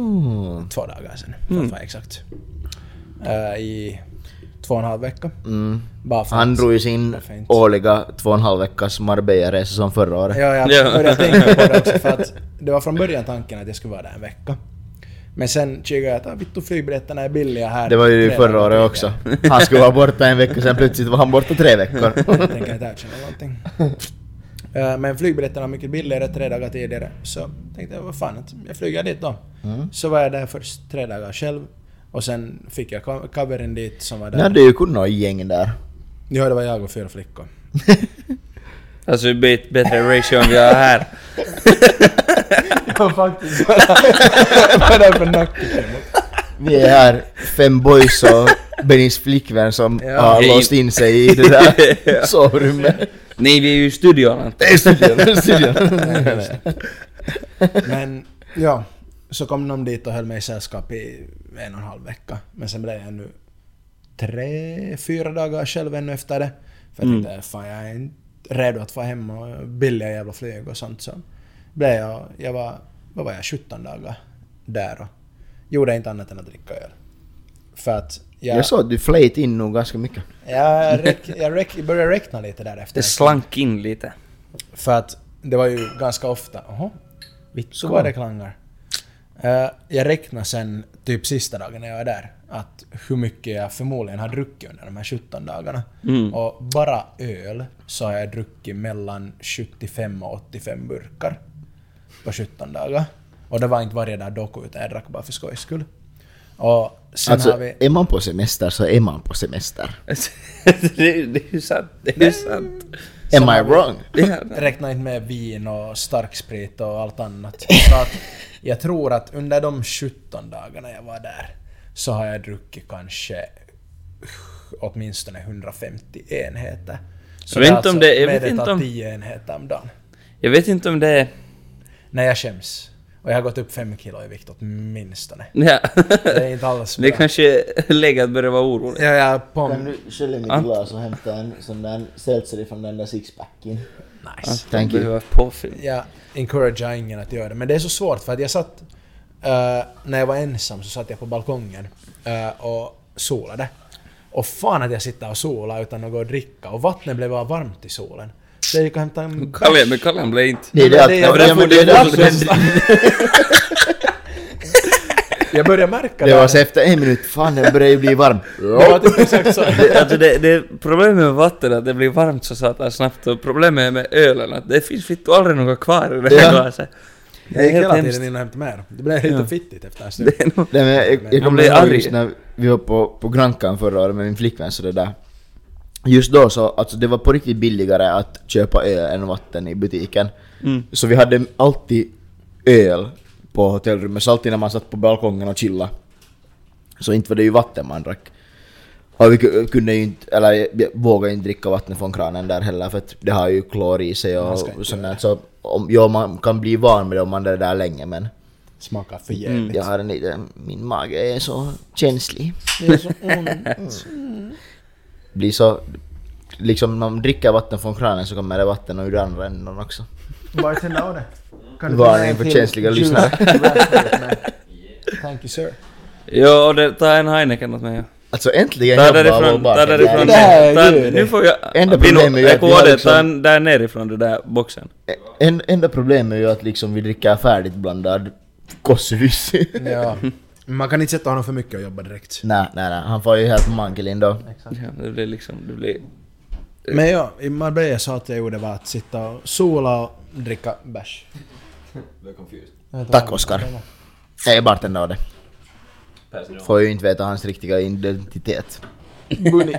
Två dagar sen, för att vara exakt. Eh, I två och en halv vecka. Mm. Bara för Han drog ju sin årliga två och en halv veckas Marbella-resa som förra året. Ja, jag Ja. började tänka på det också för att <laughs> det var från början tanken att jag skulle vara där en vecka. Men sen kikade jag att ah, vittu flygbiljetterna är billiga här. Det var ju förra året också. Han skulle vara borta en vecka, sen plötsligt var han borta tre veckor. <laughs> Jag tänker inte erkänna någonting. Eh, Men flygbiljetterna var mycket billigare tre dagar tidigare. Så tänkte jag, vad fan, att jag flyger dit då. Så var jag där först tre dagar själv. Och sen fick jag co- coveren dit som var Ni där. hade ju kunnat ha ett gäng där. Ja, det var jag och fyra flickor. <laughs> Alltså det blir ett bättre ratio än vi har här. <laughs> Ja, faktiskt. <laughs> Vad är det för nacke? Vi är här, fem boys och Bennys flickvän som Ja. har Hej. låst in sig i det där sovrummet. Nej, vi är ju i studion. Det är studion, studion. Men ja, så kom de dit och höll mig i sällskap i en och en halv vecka. Men sen blev jag nu tre, fyra dagar själv ännu efter det. För jag tänkte, fan jag är inte redo att få hem och billiga jävla flyg och sånt. Så blev jag, jag var, vad var jag, 17 dagar där och gjorde inte annat än att dricka öl. För att jag, Jag såg att du flöjt in nog ganska mycket. jag, räck, jag räck, började räkna lite därefter. Det slank in lite. För att det var ju ganska ofta... Jaha, vittu Så. vad det klangar. Eh, jag räknade sen typ sista dagen när jag var där att hur mycket jag förmodligen har druckit under de här 17 dagarna. Mm. Och bara öl så har jag druckit mellan 75 och 85 burkar på 17 dagar. Och det var inte varje dag dock utan jag drack bara för skojs skull. Och sen Alltså, har vi... är man på semester så är man på semester. <laughs> det, det är ju sant. Det är sant. Am I wrong? Räkna inte med vin och starksprit och allt annat. Så att jag tror att under de 17 dagarna jag var där så har jag druckit kanske åtminstone 150 enheter. Jag vet inte om det- jag vet inte om- 10 enheter om dagen. Jag vet inte om det är... När jag skäms. Och jag har gått upp 5 kilo i vikt åtminstone. <laughs> Ja. Det är inte alls Det är bra. kanske läge att börja vara orolig. Ja, jag är på... Kan du skölja mitt Ant- glas och hämta en sån där seltzer från den där sixpacken? Nice. Thank you. Behöver påfyll. Jag encouragear ingen att göra det. Men det är så svårt för att jag satt... eh, när jag var ensam så satt jag på balkongen eh, och solade. Och fan att jag sitter och solar utan att gå och dricka. Och vattnet blev bara varmt i solen. Så jag gick och hämtade en Kalle, men Kalle blev inte... Det är det att... det är- ja, därför <laughs> <laughs> men det är det är därför därför- Jag började märka Det var där- så efter en minut, fan den börjar ju bli varm. <laughs> Det var typ exakt så. Det, <laughs> alltså det, det, problemet med vatten är att det blir varmt så satan snabbt och problemet med ölen att det finns fitt aldrig något kvar i det här Ja. glaset. Jag gick hela tiden in och hämtade mer. Det blev lite Ja. fittigt efter en stund. Det nog... Jag, jag, jag kommer ihåg just när vi var på, på Grankan förra året med min flickvän så det där. Just då så, alltså det var på riktigt billigare att köpa öl än vatten i butiken. Mm. Så vi hade alltid öl på hotellrummet, så alltid när man satt på balkongen och chilla Så inte var det ju vatten man drack. Och vi ku- kunde ju inte, eller jag vågade inte dricka vatten från kranen där heller för att det har ju klor i sig och, och sånt där. Så om, ja, man kan bli van med det om man är där länge men Smakar för jävligt. Jag har en liten, min mage är så känslig. Det är så ont. <laughs> Blir så, liksom när man dricker vatten från kranen så kommer det vatten ur andra änden också. Bartender av det. Kan du Varning för känsliga lyssnare. <laughs> Thank you sir. Jo, och det, ta en Heineken åt mig. ja. Alltså äntligen Ta därifrån, ta därifrån. Det här är ta- Nu får jag... Enda problemet är ju att vi har liksom- ta där nerifrån den där boxen. En, enda problemet är ju att liksom vi dricker färdigt blandad kossuvissi. <laughs> Ja. Man kan inte sätta honom för mycket och jobba direkt. nej, nej, nej. Han får ju helt mankelin då. Ja, det blir liksom... Det blir... Men ja, i Marbella så att jag gjorde var att sitta och sola och dricka bärs. Tack Oskar. Jag är bartender av det. Får ju inte veta hans riktiga identitet. Bunny.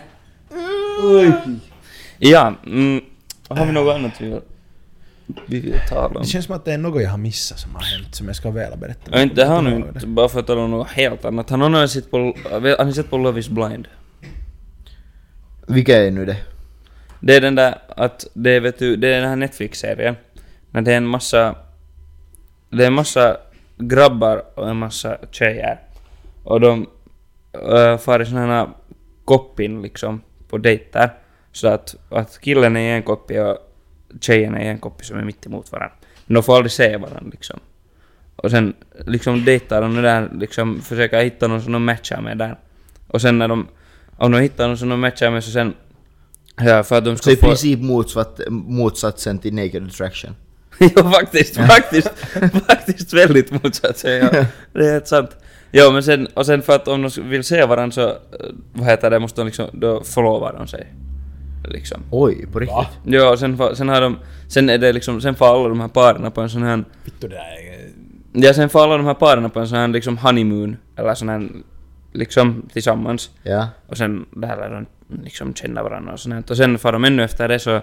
Ja, mm, har vi något annat vi vi vill tala om? Det känns som att det är något jag har missat som har hänt som jag ska väl berätta. Ja, inte ihåg inte, bara för att tala om något helt annat. Han har sett på, har ni sett på Love is blind? Vilka är nu det? Det är den där att, det är vet du, det är den här Netflix-serien. När det är en massa, det är en massa grabbar och en massa tjejer. Och de äh, far i såna här koppin liksom, på dejter. Så att, att killen är i en koppi och tjejen är i en koppi som är mitt emot varandra. Men de får aldrig se varandra liksom. Och sen liksom dejtar de där, liksom försöker hitta någon som de matchar med där. Och sen när de, om de hittar någon som de matchar med så sen, ja för att de ska Så i princip motsatsen till Naked Attraction. <laughs> jo faktiskt, faktiskt, faktiskt väldigt motsatt ja. Det är helt sant. Jo men sen, och sen för att om de vill se varandra så, eh, vad heter det, måste de liksom, då förlovar de sig. Liksom. Oj, på riktigt? Va? Jo, och sen, sen har de, sen är det liksom, sen får alla de här paren på en sån här, Vittu det där är... ja sen får alla de här paren på en sån här liksom honeymoon, eller sån här, liksom tillsammans. Ja. Och sen där lär de liksom känna varandra och sånt. Och sen får de ännu efter det så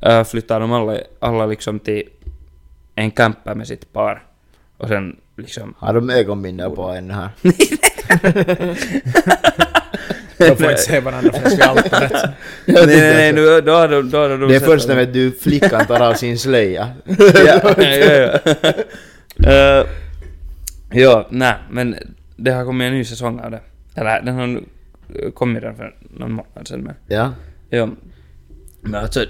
äh, flyttar de alla, alla liksom till en camper med sitt par. Och sen liksom... Har de ögonbindel på ännu här? <laughs> De får inte se varandra förrän vi allt rätt. <laughs> nej, nej, nej, nu, då har de... Då har de Det är sett först när du, flickan tar av sin slöja. <laughs> ja, ja, ja. uh, ja, nej, men det har kommit en ny säsong av det. Eller den har nu kommit redan för någon månad sedan men... Ja. Ja. Men alltså...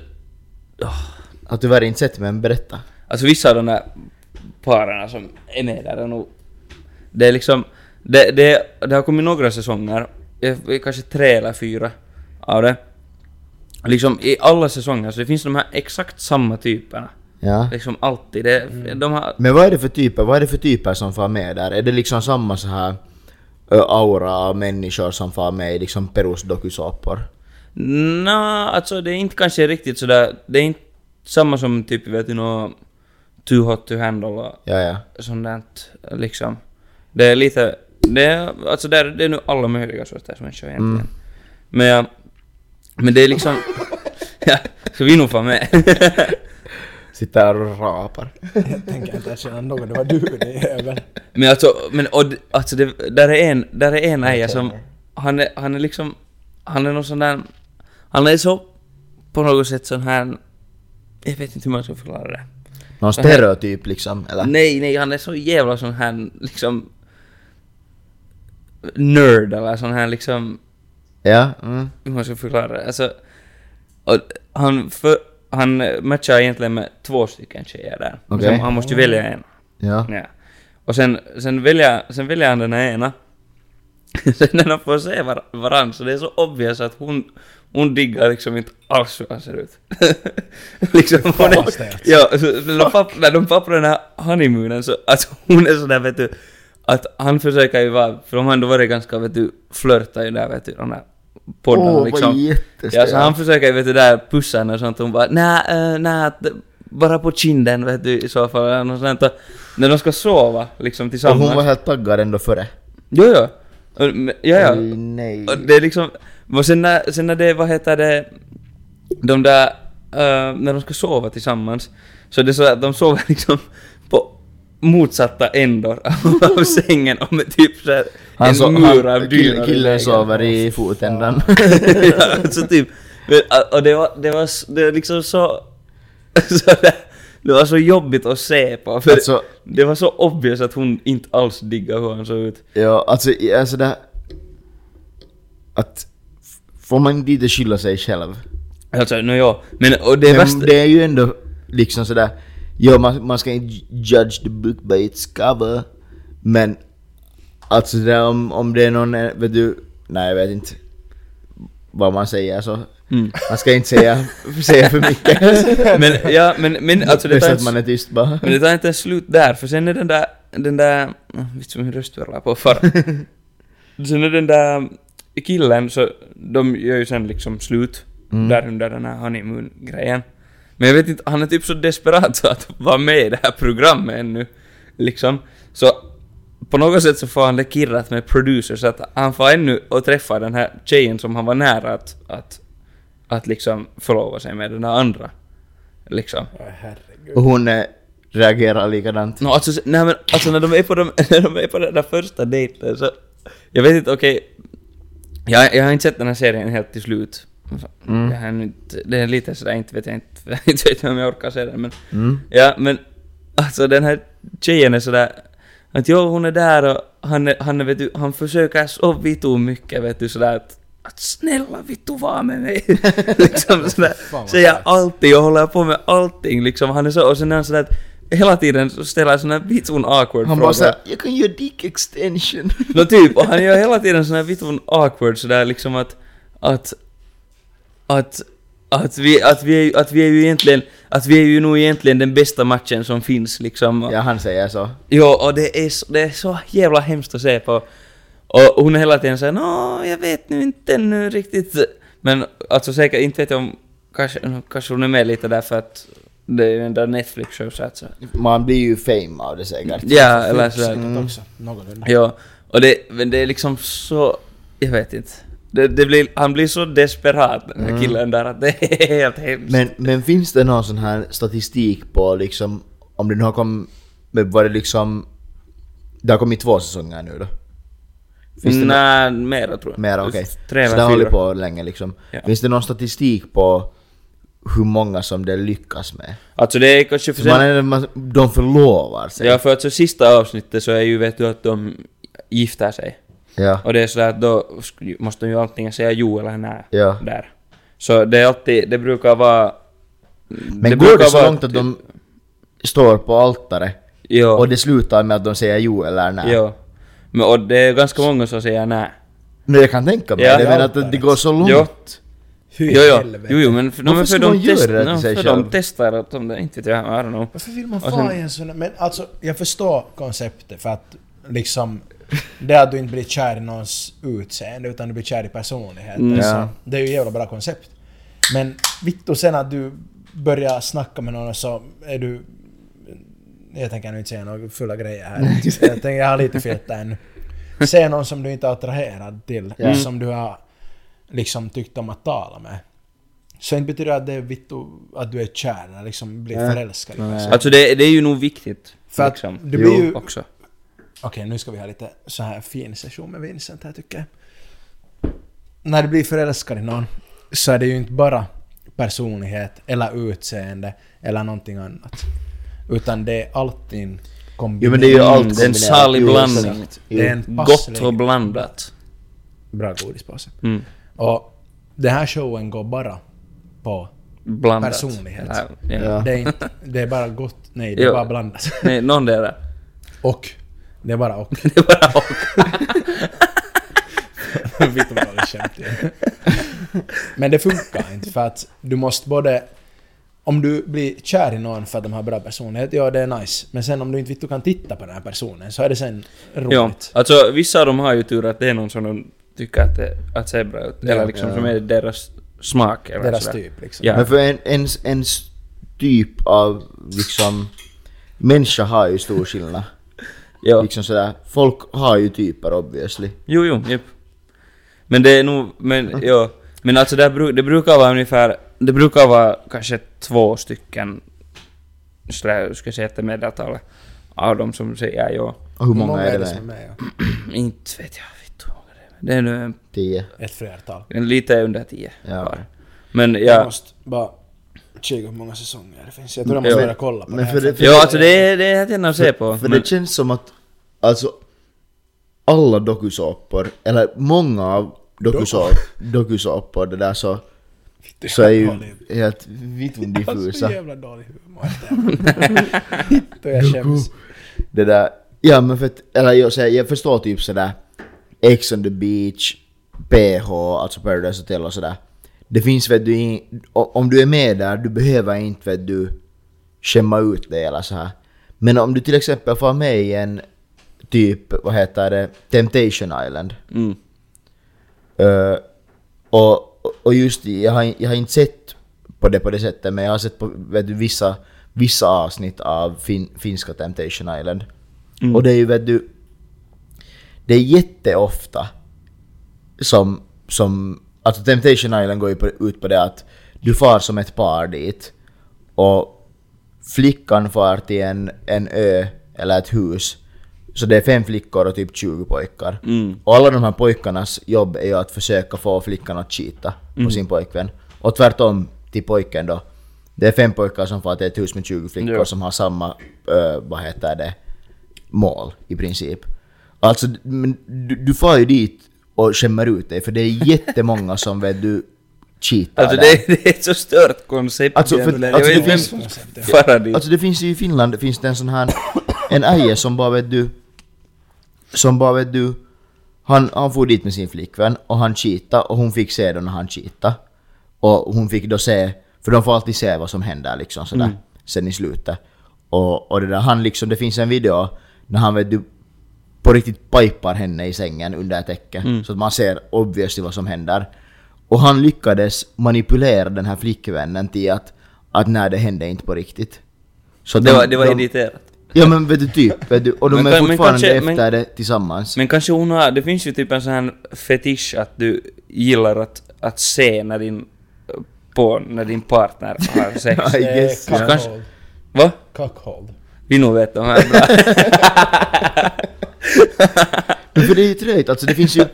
Har tyvärr inte sett men berätta. Alltså vissa av de där paren som är med där är nog... Det är liksom... Det, det, det har kommit några säsonger, kanske tre eller fyra av det. Liksom i alla säsonger så det finns de här exakt samma typerna. Ja. Liksom alltid. Det, de har... Men vad är det för typer, vad är det för typer som får med där? Är det liksom samma så här aura av människor som får med i liksom Perus dokusåpor? Nå, alltså det är inte kanske riktigt sådär... Det är inte samma som typ vet du nå... Too hot to handle och Ja, ja. sånt där, liksom. Det är lite... Det är, alltså det är, det är nu alla möjliga sorters människor egentligen. Mm. Men, jag- men det är liksom... <laughs> ja, ska vi nog få med? <laughs> Sitter här och rapar. Jag tänker inte erkänna något, det var du det jävel. men alltså, men och, alltså det, där är en, där är en äja som... Han är, han är liksom... Han är någon sån där... Han är så... På något sätt sån här... Jag vet inte hur man ska förklara det. Någon stereotyp liksom, eller? Nej, nej, han är så jävla sån här liksom... Nörd eller sån här liksom... Ja, mm. hur man ska förklara det. Alltså, och han, för, han matchar egentligen med två stycken tjejer där. Okej. sen, han måste ju välja en. Ja. Ja. Och sen, sen, väljer, sen väljer han den här ena. <laughs> sen när de får se var, varandra så det är så obvious att hon, hon diggar liksom inte alls hur han ser ut. <laughs> liksom hon är. Ja, så när de, papp, när de pappar den här honeymoonen så, alltså hon är sådär vet du, att han försöker ju vara, för de har ändå varit ganska vet du, flörtar ju där vet du, de där poddarna Åh, liksom. Ja, så han försöker ju vet du där pussa henne och sånt och hon bara nej, uh, nej, bara på kinden vet du i så fall. eller något sånt. Och När de ska sova liksom Och tillsammans. hon var helt taggad ändå före. Jo, jo. Och, men- Ja, ja. Nej. Och det är liksom... Och sen när, sen när det, vad heter det, de där, eh, när de ska sova tillsammans, så är det så att de sover <laughs> liksom på motsatta ändar av <laughs> sängen och med typ så här en so- mur av dynor. killen sover i fotändan. <laughs> ja, så typ, och det var, det var, det var liksom så, så, där, det var så jobbigt att se på, för Alltså, det var så obvious att hon inte alls diggade hur han såg ut. ja, alltså, alltså det... Att... Får man inte skylla sig själv? Alltså, no, ja. Men och det Men värsta... det är ju ändå liksom sådär... Ja, man, man ska inte judge the book by its cover. Men... Alltså där om, om det är någon, vet du... Nej, jag vet inte vad man säger så. Mm. Man ska inte säga, säga för mycket. <laughs> Men, ja, men, men alltså det tar att man inte, är tyst bara. men det tar inte slut där, för sen är den där, den där, oh, vittu min röst på fara. <laughs> Sen är den där killen, så de gör ju sen liksom slut Mm. där under den här honeymoon-grejen. Men jag vet inte, han är typ så desperat så att vara med i det här programmet ännu. Liksom. Så på något sätt så får han det kirrat med producer så att han får ännu och träffa den här tjejen som han var nära att, att, att liksom förlova sig med, den här andra. Liksom. Och hon eh, reagerar likadant. No, alltså, nej, men, alltså när de är på, de, <laughs> när de är på den där första dejten så... Jag vet inte, okej... jag, jag har inte sett den här serien helt till slut. Mm. Jag har inte, det är lite sådär, inte vet jag inte, <laughs> inte vet om jag orkar se den men... Mm. Ja, men alltså den här tjejen är sådär... Att jo, hon är där och han, är, han, är, vet du, han försöker så vitu mycket, vet du, sådär att... Att snälla vittu var med mig! <laughs> liksom sådär, säger alltid och håller på med allting liksom. Han är så, och sen är han sådär att hela tiden ställer såna här vitun awkward Han bara såhär, jag kan göra dick extension. <laughs> No typ, och han gör <laughs> hela tiden såna här vitun awkward sådär liksom att... Att... Att... Att vi, att, vi är, att vi är ju egentligen, att vi är ju nog egentligen den bästa matchen som finns liksom. ja, han säger så. Jo, och det är, det är så jävla hemskt att se på. Och hon är hela tiden såhär Nå, jag vet nu inte ännu riktigt. Men alltså säkert, inte vet jag om... Kanske, kanske hon är med lite där för att det är ju en där Netflix-show så att så. Man blir ju fame av det säkert. Ja, eller sådär. Mm. också, någorlunda. Ja, och det, men det är liksom så... Jag vet inte. Det, det blir, han blir så desperat den här killen där att det är helt hemskt. Men, men finns det någon sån här statistik på liksom, om det nu har kommit, var det liksom, det har kommit två säsonger nu då? Finns det Nej, mera tror jag. Mera, okej. Tre Så det har hållit på länge liksom. Ja. Finns det någon statistik på hur många som det lyckas med? Alltså det är kanske för För man är, man, de förlovar sig. Ja, för att så sista avsnittet så är ju vet du att de gifter sig. Ja. Och det är sådär att då måste de ju antingen säga jo eller nej Ja. där. Så det är alltid, det brukar vara... Men går brukar det så långt att de står på altaret Jo, och det slutar med att de säger jo eller nej? jo. Men, och det är ganska många som säger nej. Men jag kan tänka mig Ja. det, men att det går så långt. Jo. Hur i Jo, jo, helvete? jo, jo men för, Varför för skulle de, man göra test, det till sig för själv? de testar att de, inte vet jag, I don't know. Varför vill man sen- i en sån Men alltså, jag förstår konceptet för att liksom... Det att du inte blir kär i någons utseende utan du blir kär i personligheten. Mm. Så Ja. det är ju ett jävla bra koncept. Men vittu sen att du börjar snacka med någon och så är du... Jag tänker nu inte säga några fulla grejer här. jag, tänker, jag har lite filter ännu. Se någon som du inte är attraherad till, Ja. som du har liksom tyckt om att tala med. Så inte betyder det att det är vittu att du är kär eller liksom blir Nej. förälskad personen. Alltså det, det är ju nog viktigt. För att liksom. det blir ju... Också. Okej, nu ska vi ha lite så här fin session med Vincent här tycker jag. När du blir förälskad i någon så är det ju inte bara personlighet eller utseende eller någonting annat. Utan det är allting kombinerat. Jo men det är ju allt det är en salig Jo, blandning. Det är Jo. en Gott passlig- och blandat. Bra godispåse. Mm. Och den här showen går bara på... Blandat. Personlighet. Ja, ja. Ja. Det är inte... Det är bara gott. Nej, det är Jo. bara blandat. Nej, någon där. Och. Det är bara och. <laughs> Det är bara och. Vitt vad dåligt skämt igen. Men det funkar inte för att du måste både... Om du blir kär i någon för att de har bra personlighet, ja det är nice. Men sen om du inte vet du kan titta på den här personen så är det sen roligt. Jo, alltså vissa av dem har ju tur att det är någon som de tycker att det att ser bra ut. Ja. eller liksom Ja. som är deras smak eller Deras sådär. typ liksom. Ja. Men för en, en, en typ av liksom... Människa har ju stor skillnad. <laughs> Jo. Liksom sådär, folk har ju typer obviously. Jo, jo, jep. Men det är nog, men jo. Men alltså det, bru, det brukar vara ungefär, det brukar vara kanske två stycken, sådär, ska jag säga till medeltalet, av dem som säger ja. Och hur många, är det som är med? Ja. <clears throat> Inte vet jag, hur många det är. Det är nu Tio? Ett flertal. en, lite under tio. Ja. bara. Men Jag ja, måste bara Kika hur många säsonger det finns. Jag tror jag Ja. måste börja kolla på Men det här. för det- Jo, alltså det är, det är helt att se på. För men- det känns som att, alltså, alla dokusåpor, eller många av dokusåpor, dokusåpor det där så, så är ju helt vitun Jag har så diffusa. jävla dålig humor. <laughs> Då jag skäms. Det där, ja men för att, eller jag, säger, jag förstår typ sådär Ex on the beach, PH, alltså Paradise Hotel och sådär. Det finns vet du, in, om du är med där, du behöver inte vet du skämma ut dig eller så här. Men om du till exempel får med i en typ, vad heter det, Temptation Island. Mm. Uh, och, och just jag har, jag har inte sett på det på det sättet men jag har sett på vet du, vissa, vissa avsnitt av fin, finska Temptation Island. Mm. Och det är ju vet du, det är jätteofta som, som alltså Temptation Island går ju på, ut på det att du far som ett par dit och flickan far till en, en ö eller ett hus så det är fem flickor och typ 20 pojkar. Mm. Och alla de här pojkarnas jobb är ju att försöka få flickan att cheata på sin pojkvän. Och tvärtom till pojken då. Det är fem pojkar som far till ett hus med 20 flickor Ja. som har samma, uh, vad heter det, mål i princip. Alltså, men du, du far ju dit och skämmer ut dig för det är jättemånga som vet du cheatar Alltså det, det är ett så stört koncept. Alltså, för- alltså, jag det finns- dit. Alltså det finns ju i Finland, finns det en sån här, en äje som bara vet du, som bara vet du, han, han for dit med sin flickvän och han cheatade och hon fick se då när han cheatade. Och hon fick då se, för de får alltid se vad som händer liksom sådär, Mm. sen i slutet. Och, och det där, han liksom, det finns en video när han vet du, på riktigt pipar henne i sängen under ett täcke. Mm. Så att man ser obviously vad som händer. Och han lyckades manipulera den här flickvännen till att, att nej det hände inte på riktigt. Så det, de- var, det var de- editerat. Ja men vet du typ, vet du, och de Men är fortfarande kanske- efter men- det tillsammans. Men kanske hon har, det finns ju typ en sån här fetisch att du gillar att, att se när din, på när din partner har <laughs> sex. I guess. Cuckold. Va? Cuckold. Vi nog vet de här bra. <laughs> <laughs> Men för det är ju trögt, alltså det finns ju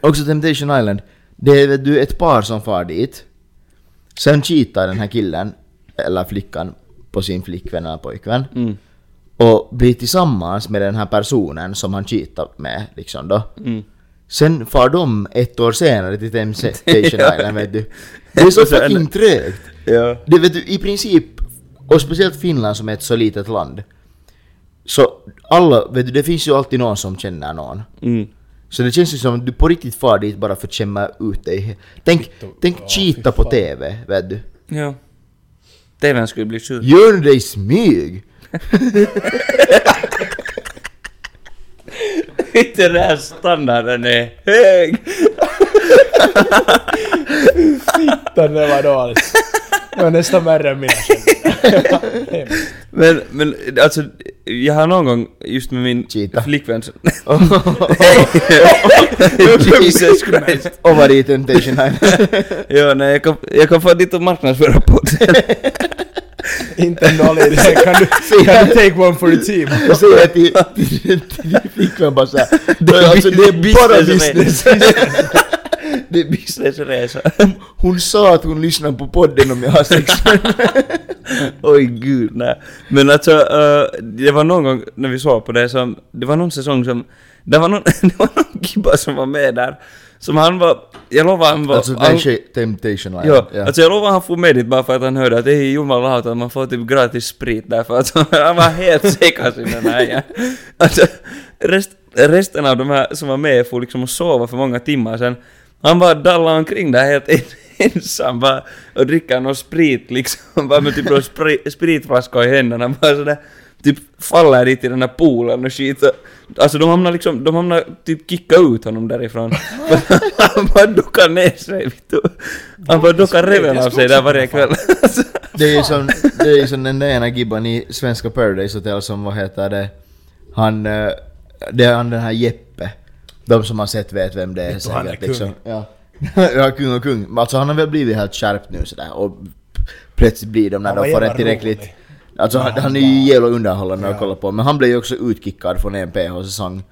också Temptation Island. Det är du ett par som far dit. Sen cheatar den här killen, eller flickan, på sin flickvän eller pojkvän. Mm. Och blir tillsammans med den här personen som han cheatar med liksom då. Mm. Sen far de ett år senare till <laughs> Temptation Ja. Island vet du. Det är så <laughs> fucking trögt. Ja. Det vet du, i princip, och speciellt Finland som är ett så litet land. Så alla, vet du, det finns ju alltid någon som känner någon. Mm. Så det känns ju som att du på riktigt far dit bara för att skämma ut dig. Tänk, tänk Ja, cheata på. TV, vet du. Ja. TVn skulle bli sjuk. Gör du det i smyg? Inte den här standarden är hög. Fittan, det var dåligt. Det var nästan värre än mina. <laughs> Men, men alltså, jag har någon gång just med min Cheata. flickvän så- Jesus Christ. Och var i Temptation Island. Ja, nej, jag kan, jag kan få dit och marknadsföra podden. Inte idé. Kan du, kan du take one for the team? Och säger till, din flickvän bara såhär. Alltså det är bara business. Det är businessresa. Hon sa att hon lyssnar på podden om jag har sex <laughs> Oj gud, nej. Men alltså, eh, det var någon gång när vi såg på det som, det var någon säsong som, det var någon, <laughs> det var någon gibba som var med där. Som han var, jag lovar han var... Alltså tjej- Temptation Island. Ja, alltså jag lovar han får med dit bara för att han hörde att det är jumalauta man får typ gratis sprit där för att <laughs> han var helt sekas i den här ja. Alltså, rest, resten av de här som var med får liksom sova för många timmar sen. Han bara dallade omkring där helt en- <laughs> ensam bara och dricka någon sprit liksom, bara med typ någon spri, spritflaska i händerna bara sådär typ faller dit i den här poolen och skit Alltså de hamnar liksom, de hamnar typ kicka ut honom därifrån. <laughs> han bara duckar ner sig vet du. Han bara duckar reven av sig där varje kväll. <laughs> Det är ju som, det är ju som den där ena gibban i svenska Paradise Hotel som vad heter det, han, eh, det är han den här Jeppe. De som har sett vet vem det är du, han är säkert liksom. kung. Ja. <laughs> ja, kung och kung. Alltså han har väl blivit helt skärpt nu sådär och plötsligt blir de när de får en tillräckligt... rolig. Alltså han, han är ju jävla underhållande att Ja. kolla på men han blev ju också utkickad från en PH-säsong.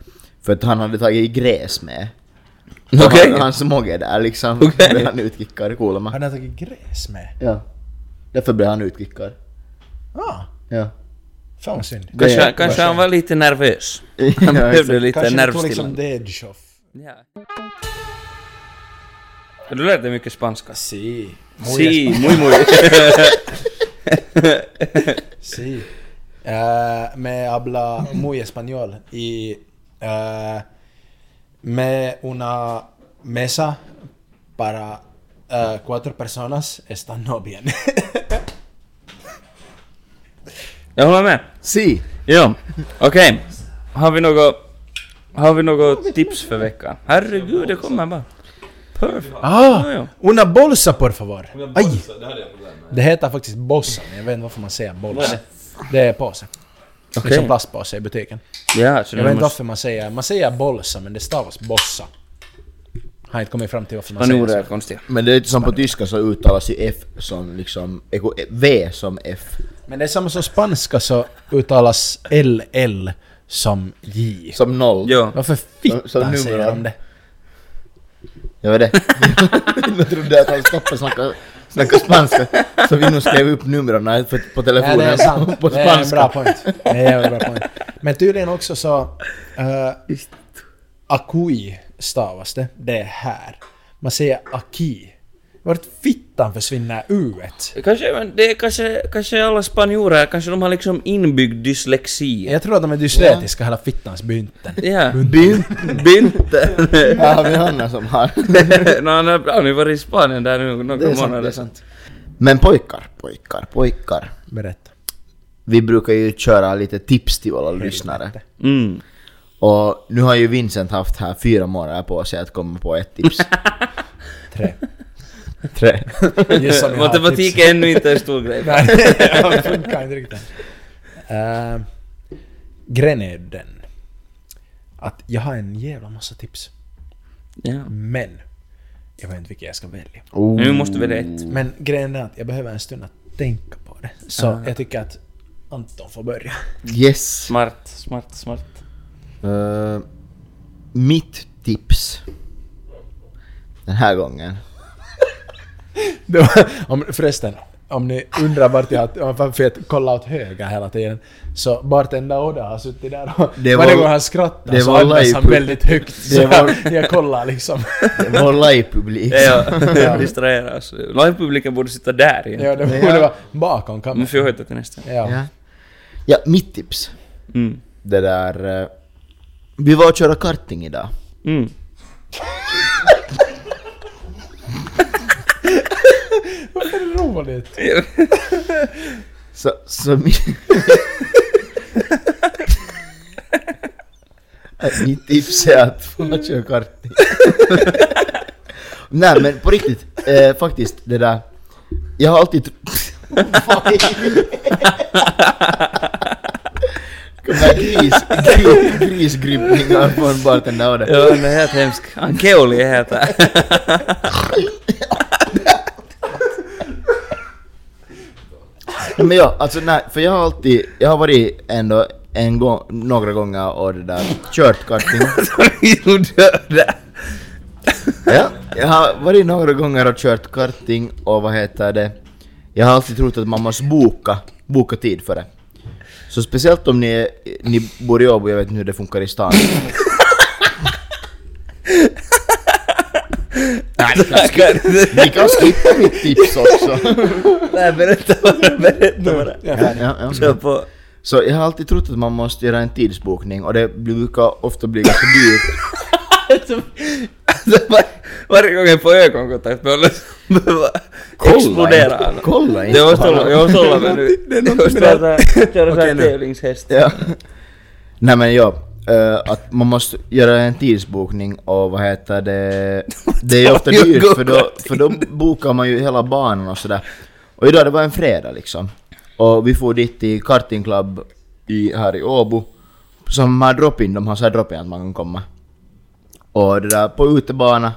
För att han hade tagit gräs med. Okej. Han, hans mogge där liksom. Okej. blev han utkickad, coola man. Han har tagit gräs med. Ja. Därför blev han utkickad. Ah, Ja. Vad synd. Kanske, Det- kanske han var lite nervös. ja Han behövde exakt. lite Kanske det tog liksom nervstillande. off. Ja. Du lärde mycket spanska. Si. Si, muy muy. Sí. Me habla muy español y eh, me una mesa para eh, cuatro personas está no bien. <laughs> Jag håller med. Si. Jo, okej. Har vi något... Har vi något tips för veckan? Herregud, det kommer bara. Perfect. ah, Ja, ja. una bolsa por favor. Aj! Det heter faktiskt bossa, men jag vet inte varför man säger bolsa. Det är påse. Det är Okej. som plastpåse i butiken. Ja, så Jag vet inte måste... varför man säger... Man säger bolsa, men det stavas bossa. Har inte kommit fram till varför man säger är så. konstiga. Men det är lite som på tyska så uttalas ju F som liksom, eko- V som F. Men det är samma som spanska så uttalas LL som J. Som noll. Jo. Varför Som fittan säger de det? Jag vet det. <laughs> jag trodde att han stoppade snacka, snacka spanska. Så vi nu skrev upp numren på telefonen det är sant. <laughs> på Det är en bra spanska. point. Det är en bra point. Men tydligen också så... Uh, akui stavas det. Det är här. Man säger aki. Vart fittan försvinner u-et? Kanske, men det är kanske, kanske alla spanjorer, kanske de har liksom inbyggd dyslexi. Jag tror att de är dyslektiska hela fittans bynten. Ja. Byn. Bynten. Ja, vi har Hanna som har. no, han har ju varit i Spanien där nu några sant, det månader. är sant. Men pojkar, pojkar, pojkar. Berätta. Vi brukar ju köra lite tips till våra lyssnare. Mm. Och nu har ju Vincent haft här fyra månader på sig att komma på ett tips. <laughs> Tre. Tre. Matematik är ännu inte en stor grej. <laughs> Nej, det funkar inte riktigt. Uh, grejen är den att jag har en jävla massa tips. Ja. Men jag vet inte vilka jag ska välja. Oh. Nu måste vi välja ett. Men grejen är att jag behöver en stund att tänka på det. Så Ah. jag tycker att Anton får börja. Yes. Smart, smart, smart. Eh, mitt tips den här gången. <laughs> Det var, om, förresten, om ni undrar vart jag har... Varför jag kollar åt höger hela tiden. Så bartender Oda har suttit där och Det varje var- gång han skrattar det så andas han väldigt högt. det så var- jag, <laughs> jag kollar liksom. <laughs> Det var live-publik. Ja, ja. distraheras. Livepubliken borde sitta där igen. Ja, det Ja. borde vara bakom kameran. får jag höra till nästa. Ja. Ja. ja, mitt tips. Mm. Det där... eh, vi var och köra karting idag. Mm. Varför är det roligt? <laughs> Så, så mi- Mitt tips är att få köra karting. <laughs> Nej men på riktigt, eh, faktiskt det där. Jag har alltid... <laughs> Kommer gris, gris, grisgrypningar på en bartender och det. Ja, det är helt hemskt. Han Keoli heter. Nej, Men ja, alltså nej, för jag har alltid, jag har varit ändå en gång, några gånger och det där kört karting. <laughs> Du. Ja, jag har varit några gånger och kört karting och vad heter det? Jag har alltid trott att man måste boka, boka tid för det. Så speciellt om ni, ni bor i Åbo, jag vet inte hur det funkar i stan. Ni kan skippa mitt tips också. Nej, berätta bara, berätta bara. Färdig. Ja, ja. Kör på. Så jag har alltid trott att man måste göra en tidsbokning och det brukar ofta bli ganska dyrt. Alltså, var- Varje gång jag får ögonkontakt med honom så behöver explodera han. Kolla inte Jag måste på hålla, honom. jag måste hålla mig nu. Det är någonting måste med såhär- köra såhär tävlingshäst. Ja. Nej men ja, eh, att man måste göra en tidsbokning och vad heter det... <laughs> Det är ju ofta dyrt för då, för då bokar man ju hela banan och sådär. Och idag det var en fredag liksom. Och vi får dit till Karting Club i, här i Åbo. Som har drop-in, de har såhär drop-in att man kan komma. Och det där på utebana,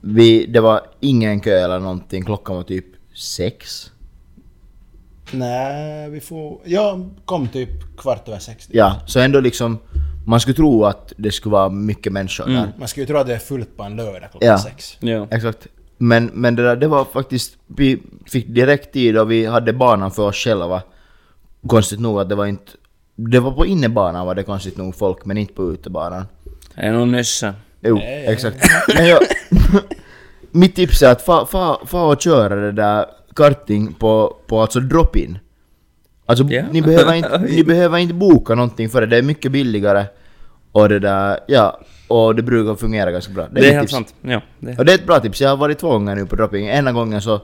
vi, det var ingen kö eller någonting, klockan var typ sex. Nej, vi får... Jag kom typ kvart över sex. Ja, så ändå liksom, man skulle tro att det skulle vara mycket människor där. Man skulle ju tro att det är fullt på en lördag klockan Ja. sex. Ja. Exakt. Men, men det där, det var faktiskt, vi fick direkt tid och vi hade banan för oss själva. Konstigt nog att det var inte, det var på innebanan var det konstigt nog folk, men inte på utebanan. Är nog nyssa. Jo, Nej, exakt. Men jag, <laughs> mitt tips är att fa, fa, fa och köra det där karting på, på alltså drop-in. Alltså Ja. ni, behöver inte, <laughs> ni behöver inte boka någonting för det, det är mycket billigare. Och det där, ja, och det brukar fungera ganska bra. Det är mitt helt tips. sant. Ja. Det. Och det är ett bra tips, jag har varit två gånger nu på drop-in. Ena gången så,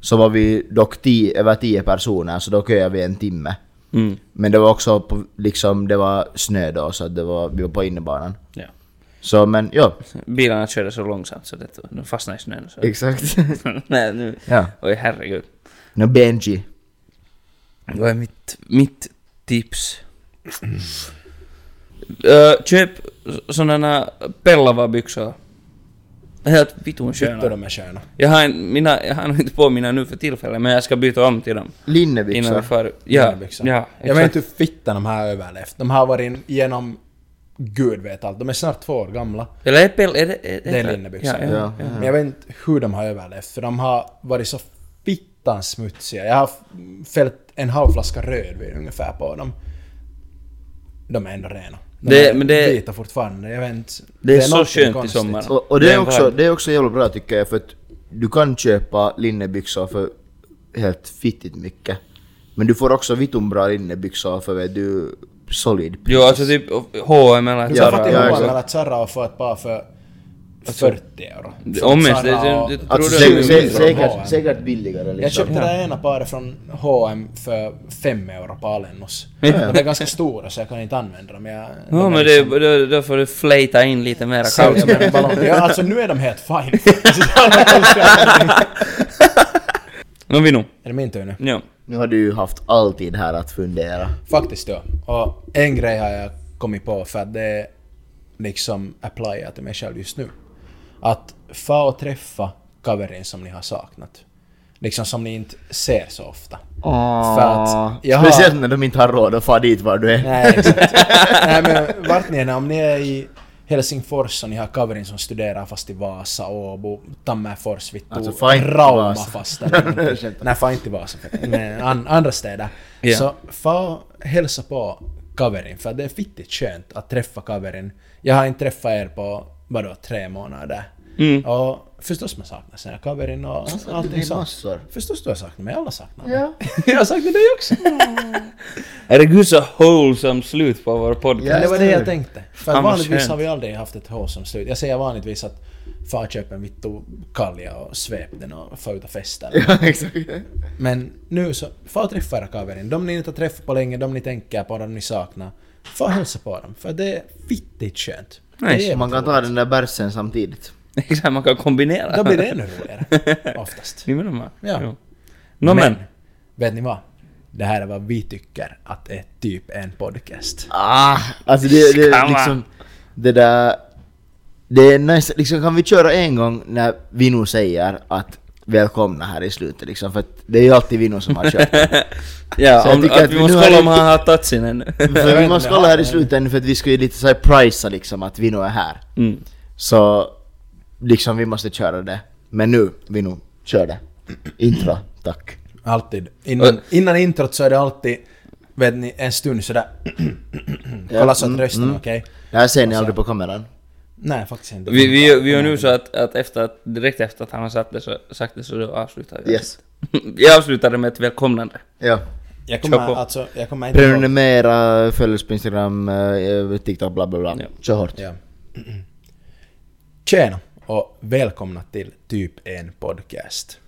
så var vi dock tio, över tio personer, så då köade vi en timme. Mm. Men det var också på, liksom, det var snö då, så det var, vi var på innebanan. Ja. Så men, ja. Bilarna körde så långsamt så det, de fastnade i snön. Så. Exakt. <laughs> Nej, nu. ja. Oj herregud. No Benji. Vad är mitt, mitt tips? Ö, köp sådana Pellava-byxor. Helt vitun sköna. de är sköna. Jag har, en, mina, jag har nog inte på mina nu för tillfället, men jag ska byta om till dem. Innan Linnebyxor. far... Ja, Linnebyxor. ja, Jag vet inte hur fittan de här har överlevt. De har varit genom... Gud vet allt. De är snart två år gamla. Eller är Pell... Är det, är, Det är linnebyxor. Ja, ja, Ja. ja. Men jag vet inte hur de har överlevt, för de har varit så fittans smutsiga. Jag har fällt en halv flaska rödvin ungefär på dem. De är ändå rena. De Det- är men det- vita fortfarande. Jag vet inte. Det är så skönt i sommar. Och, och det, Det är också, det är också jävla bra tycker jag för att du kan köpa linnebyxor för helt fittigt mycket. Men du får också vitun bra linnebyxor för vet du solid Jo, alltså typ H&M eller Du Ja, kan Zara. få till ja, H&M eller Zara och få ett par för 40 euro. Om ens, det- det- det- tror Alltså du sä, det är sä, mindre säkert, H&M. säkert billigare liksom. Jag köpte det ena paret från H&M för 5 euro på Alennos. Ja. Och det är ganska stora så jag kan inte använda dem. Jag, Ja, de men liksom- det, då, då får du flejta in lite mera ballong. Ja, alltså nu är de helt fine. Nå, vi nu. är det min tur nu? Ja. Nu har du ju haft all tid här att fundera. Faktiskt ja. Och en grej har jag kommit på för att det är liksom applyar till mig själv just nu. Att få och träffa kaverin som ni har saknat. Liksom som ni inte ser så ofta. För att jag har- Speciellt när de inte har råd att fara dit var du är. Nej, exakt. Nej men vart ni än om ni är i Helsingfors och ni har kaverin som studerar fast i Vasa, Åbo, Tammerfors, Vittu, Alltså, Rauma fast eller <laughs> Nej, fan inte Vasa. Men an, andra städer. Ja. Så få hälsa på kaverin, för det är fittigt skönt att träffa kaverin. Jag har inte träffat er på, vadå, tre månader. Mm. Och förstås man saknar sina kaverin och Alltså, det allting sånt. massor. Förstås du har saknat mig, alla saknar mig. Ja. jag har saknat <laughs> dig också. <laughs> Herregud så wholesome slut på vår podcast. Ja. det var det jag tänkte. För Fan, vanligtvis skönt. har vi aldrig haft ett som slut. Jag säger vanligtvis att far köper en vittu kalja och svep den och få ut och festa. <laughs> Ja, exakt. Men nu så, far träffa era kaverin. De ni inte har träffat på länge, de ni tänker på, de ni saknar. Far hälsa på dem. För det är fittigt skönt. Nice. Man kan ta den där bärsen samtidigt. <laughs> Exakt, man kan kombinera. Då blir det ännu <laughs> roligare. Oftast. Nimenomaan. Ja. Jo. No, men. vet ni vad? Det här är vad vi tycker att är typ en podcast. Ah, alltså det, det Skalla. liksom... Det där... Det är nice, liksom kan vi köra en gång när vi nu säger att välkomna här i slutet liksom, för att det är ju alltid vi nu som har kört. <laughs> Ja, om, att att vi måste kolla om han har tagit sin ännu. för vi måste kolla här i slutet för att vi ska ju lite såhär prisa liksom att vi nu är här. Mm. Så liksom vi måste köra det. Men nu, vi nu kör det. Intro, tack. Alltid. Innan, innan introt så är det alltid, vet ni, en stund sådär... Kolla så att mm, rösten är mm. okej. Det här ser ni aldrig på kameran. Nej, faktiskt inte. Vi, vi, vi gör nu så att, att efter att, direkt efter att han har sagt det så, sagt det så då avslutar vi. Yes. <laughs> Jag avslutar det med ett välkomnande. Ja. Jag kommer på. alltså, jag kommer inte. Prenumerera, följ oss på Instagram, eh, TikTok, bla bla bla. Ja. Kör hårt. Ja. <clears throat> Tjena och välkomna till typ en podcast.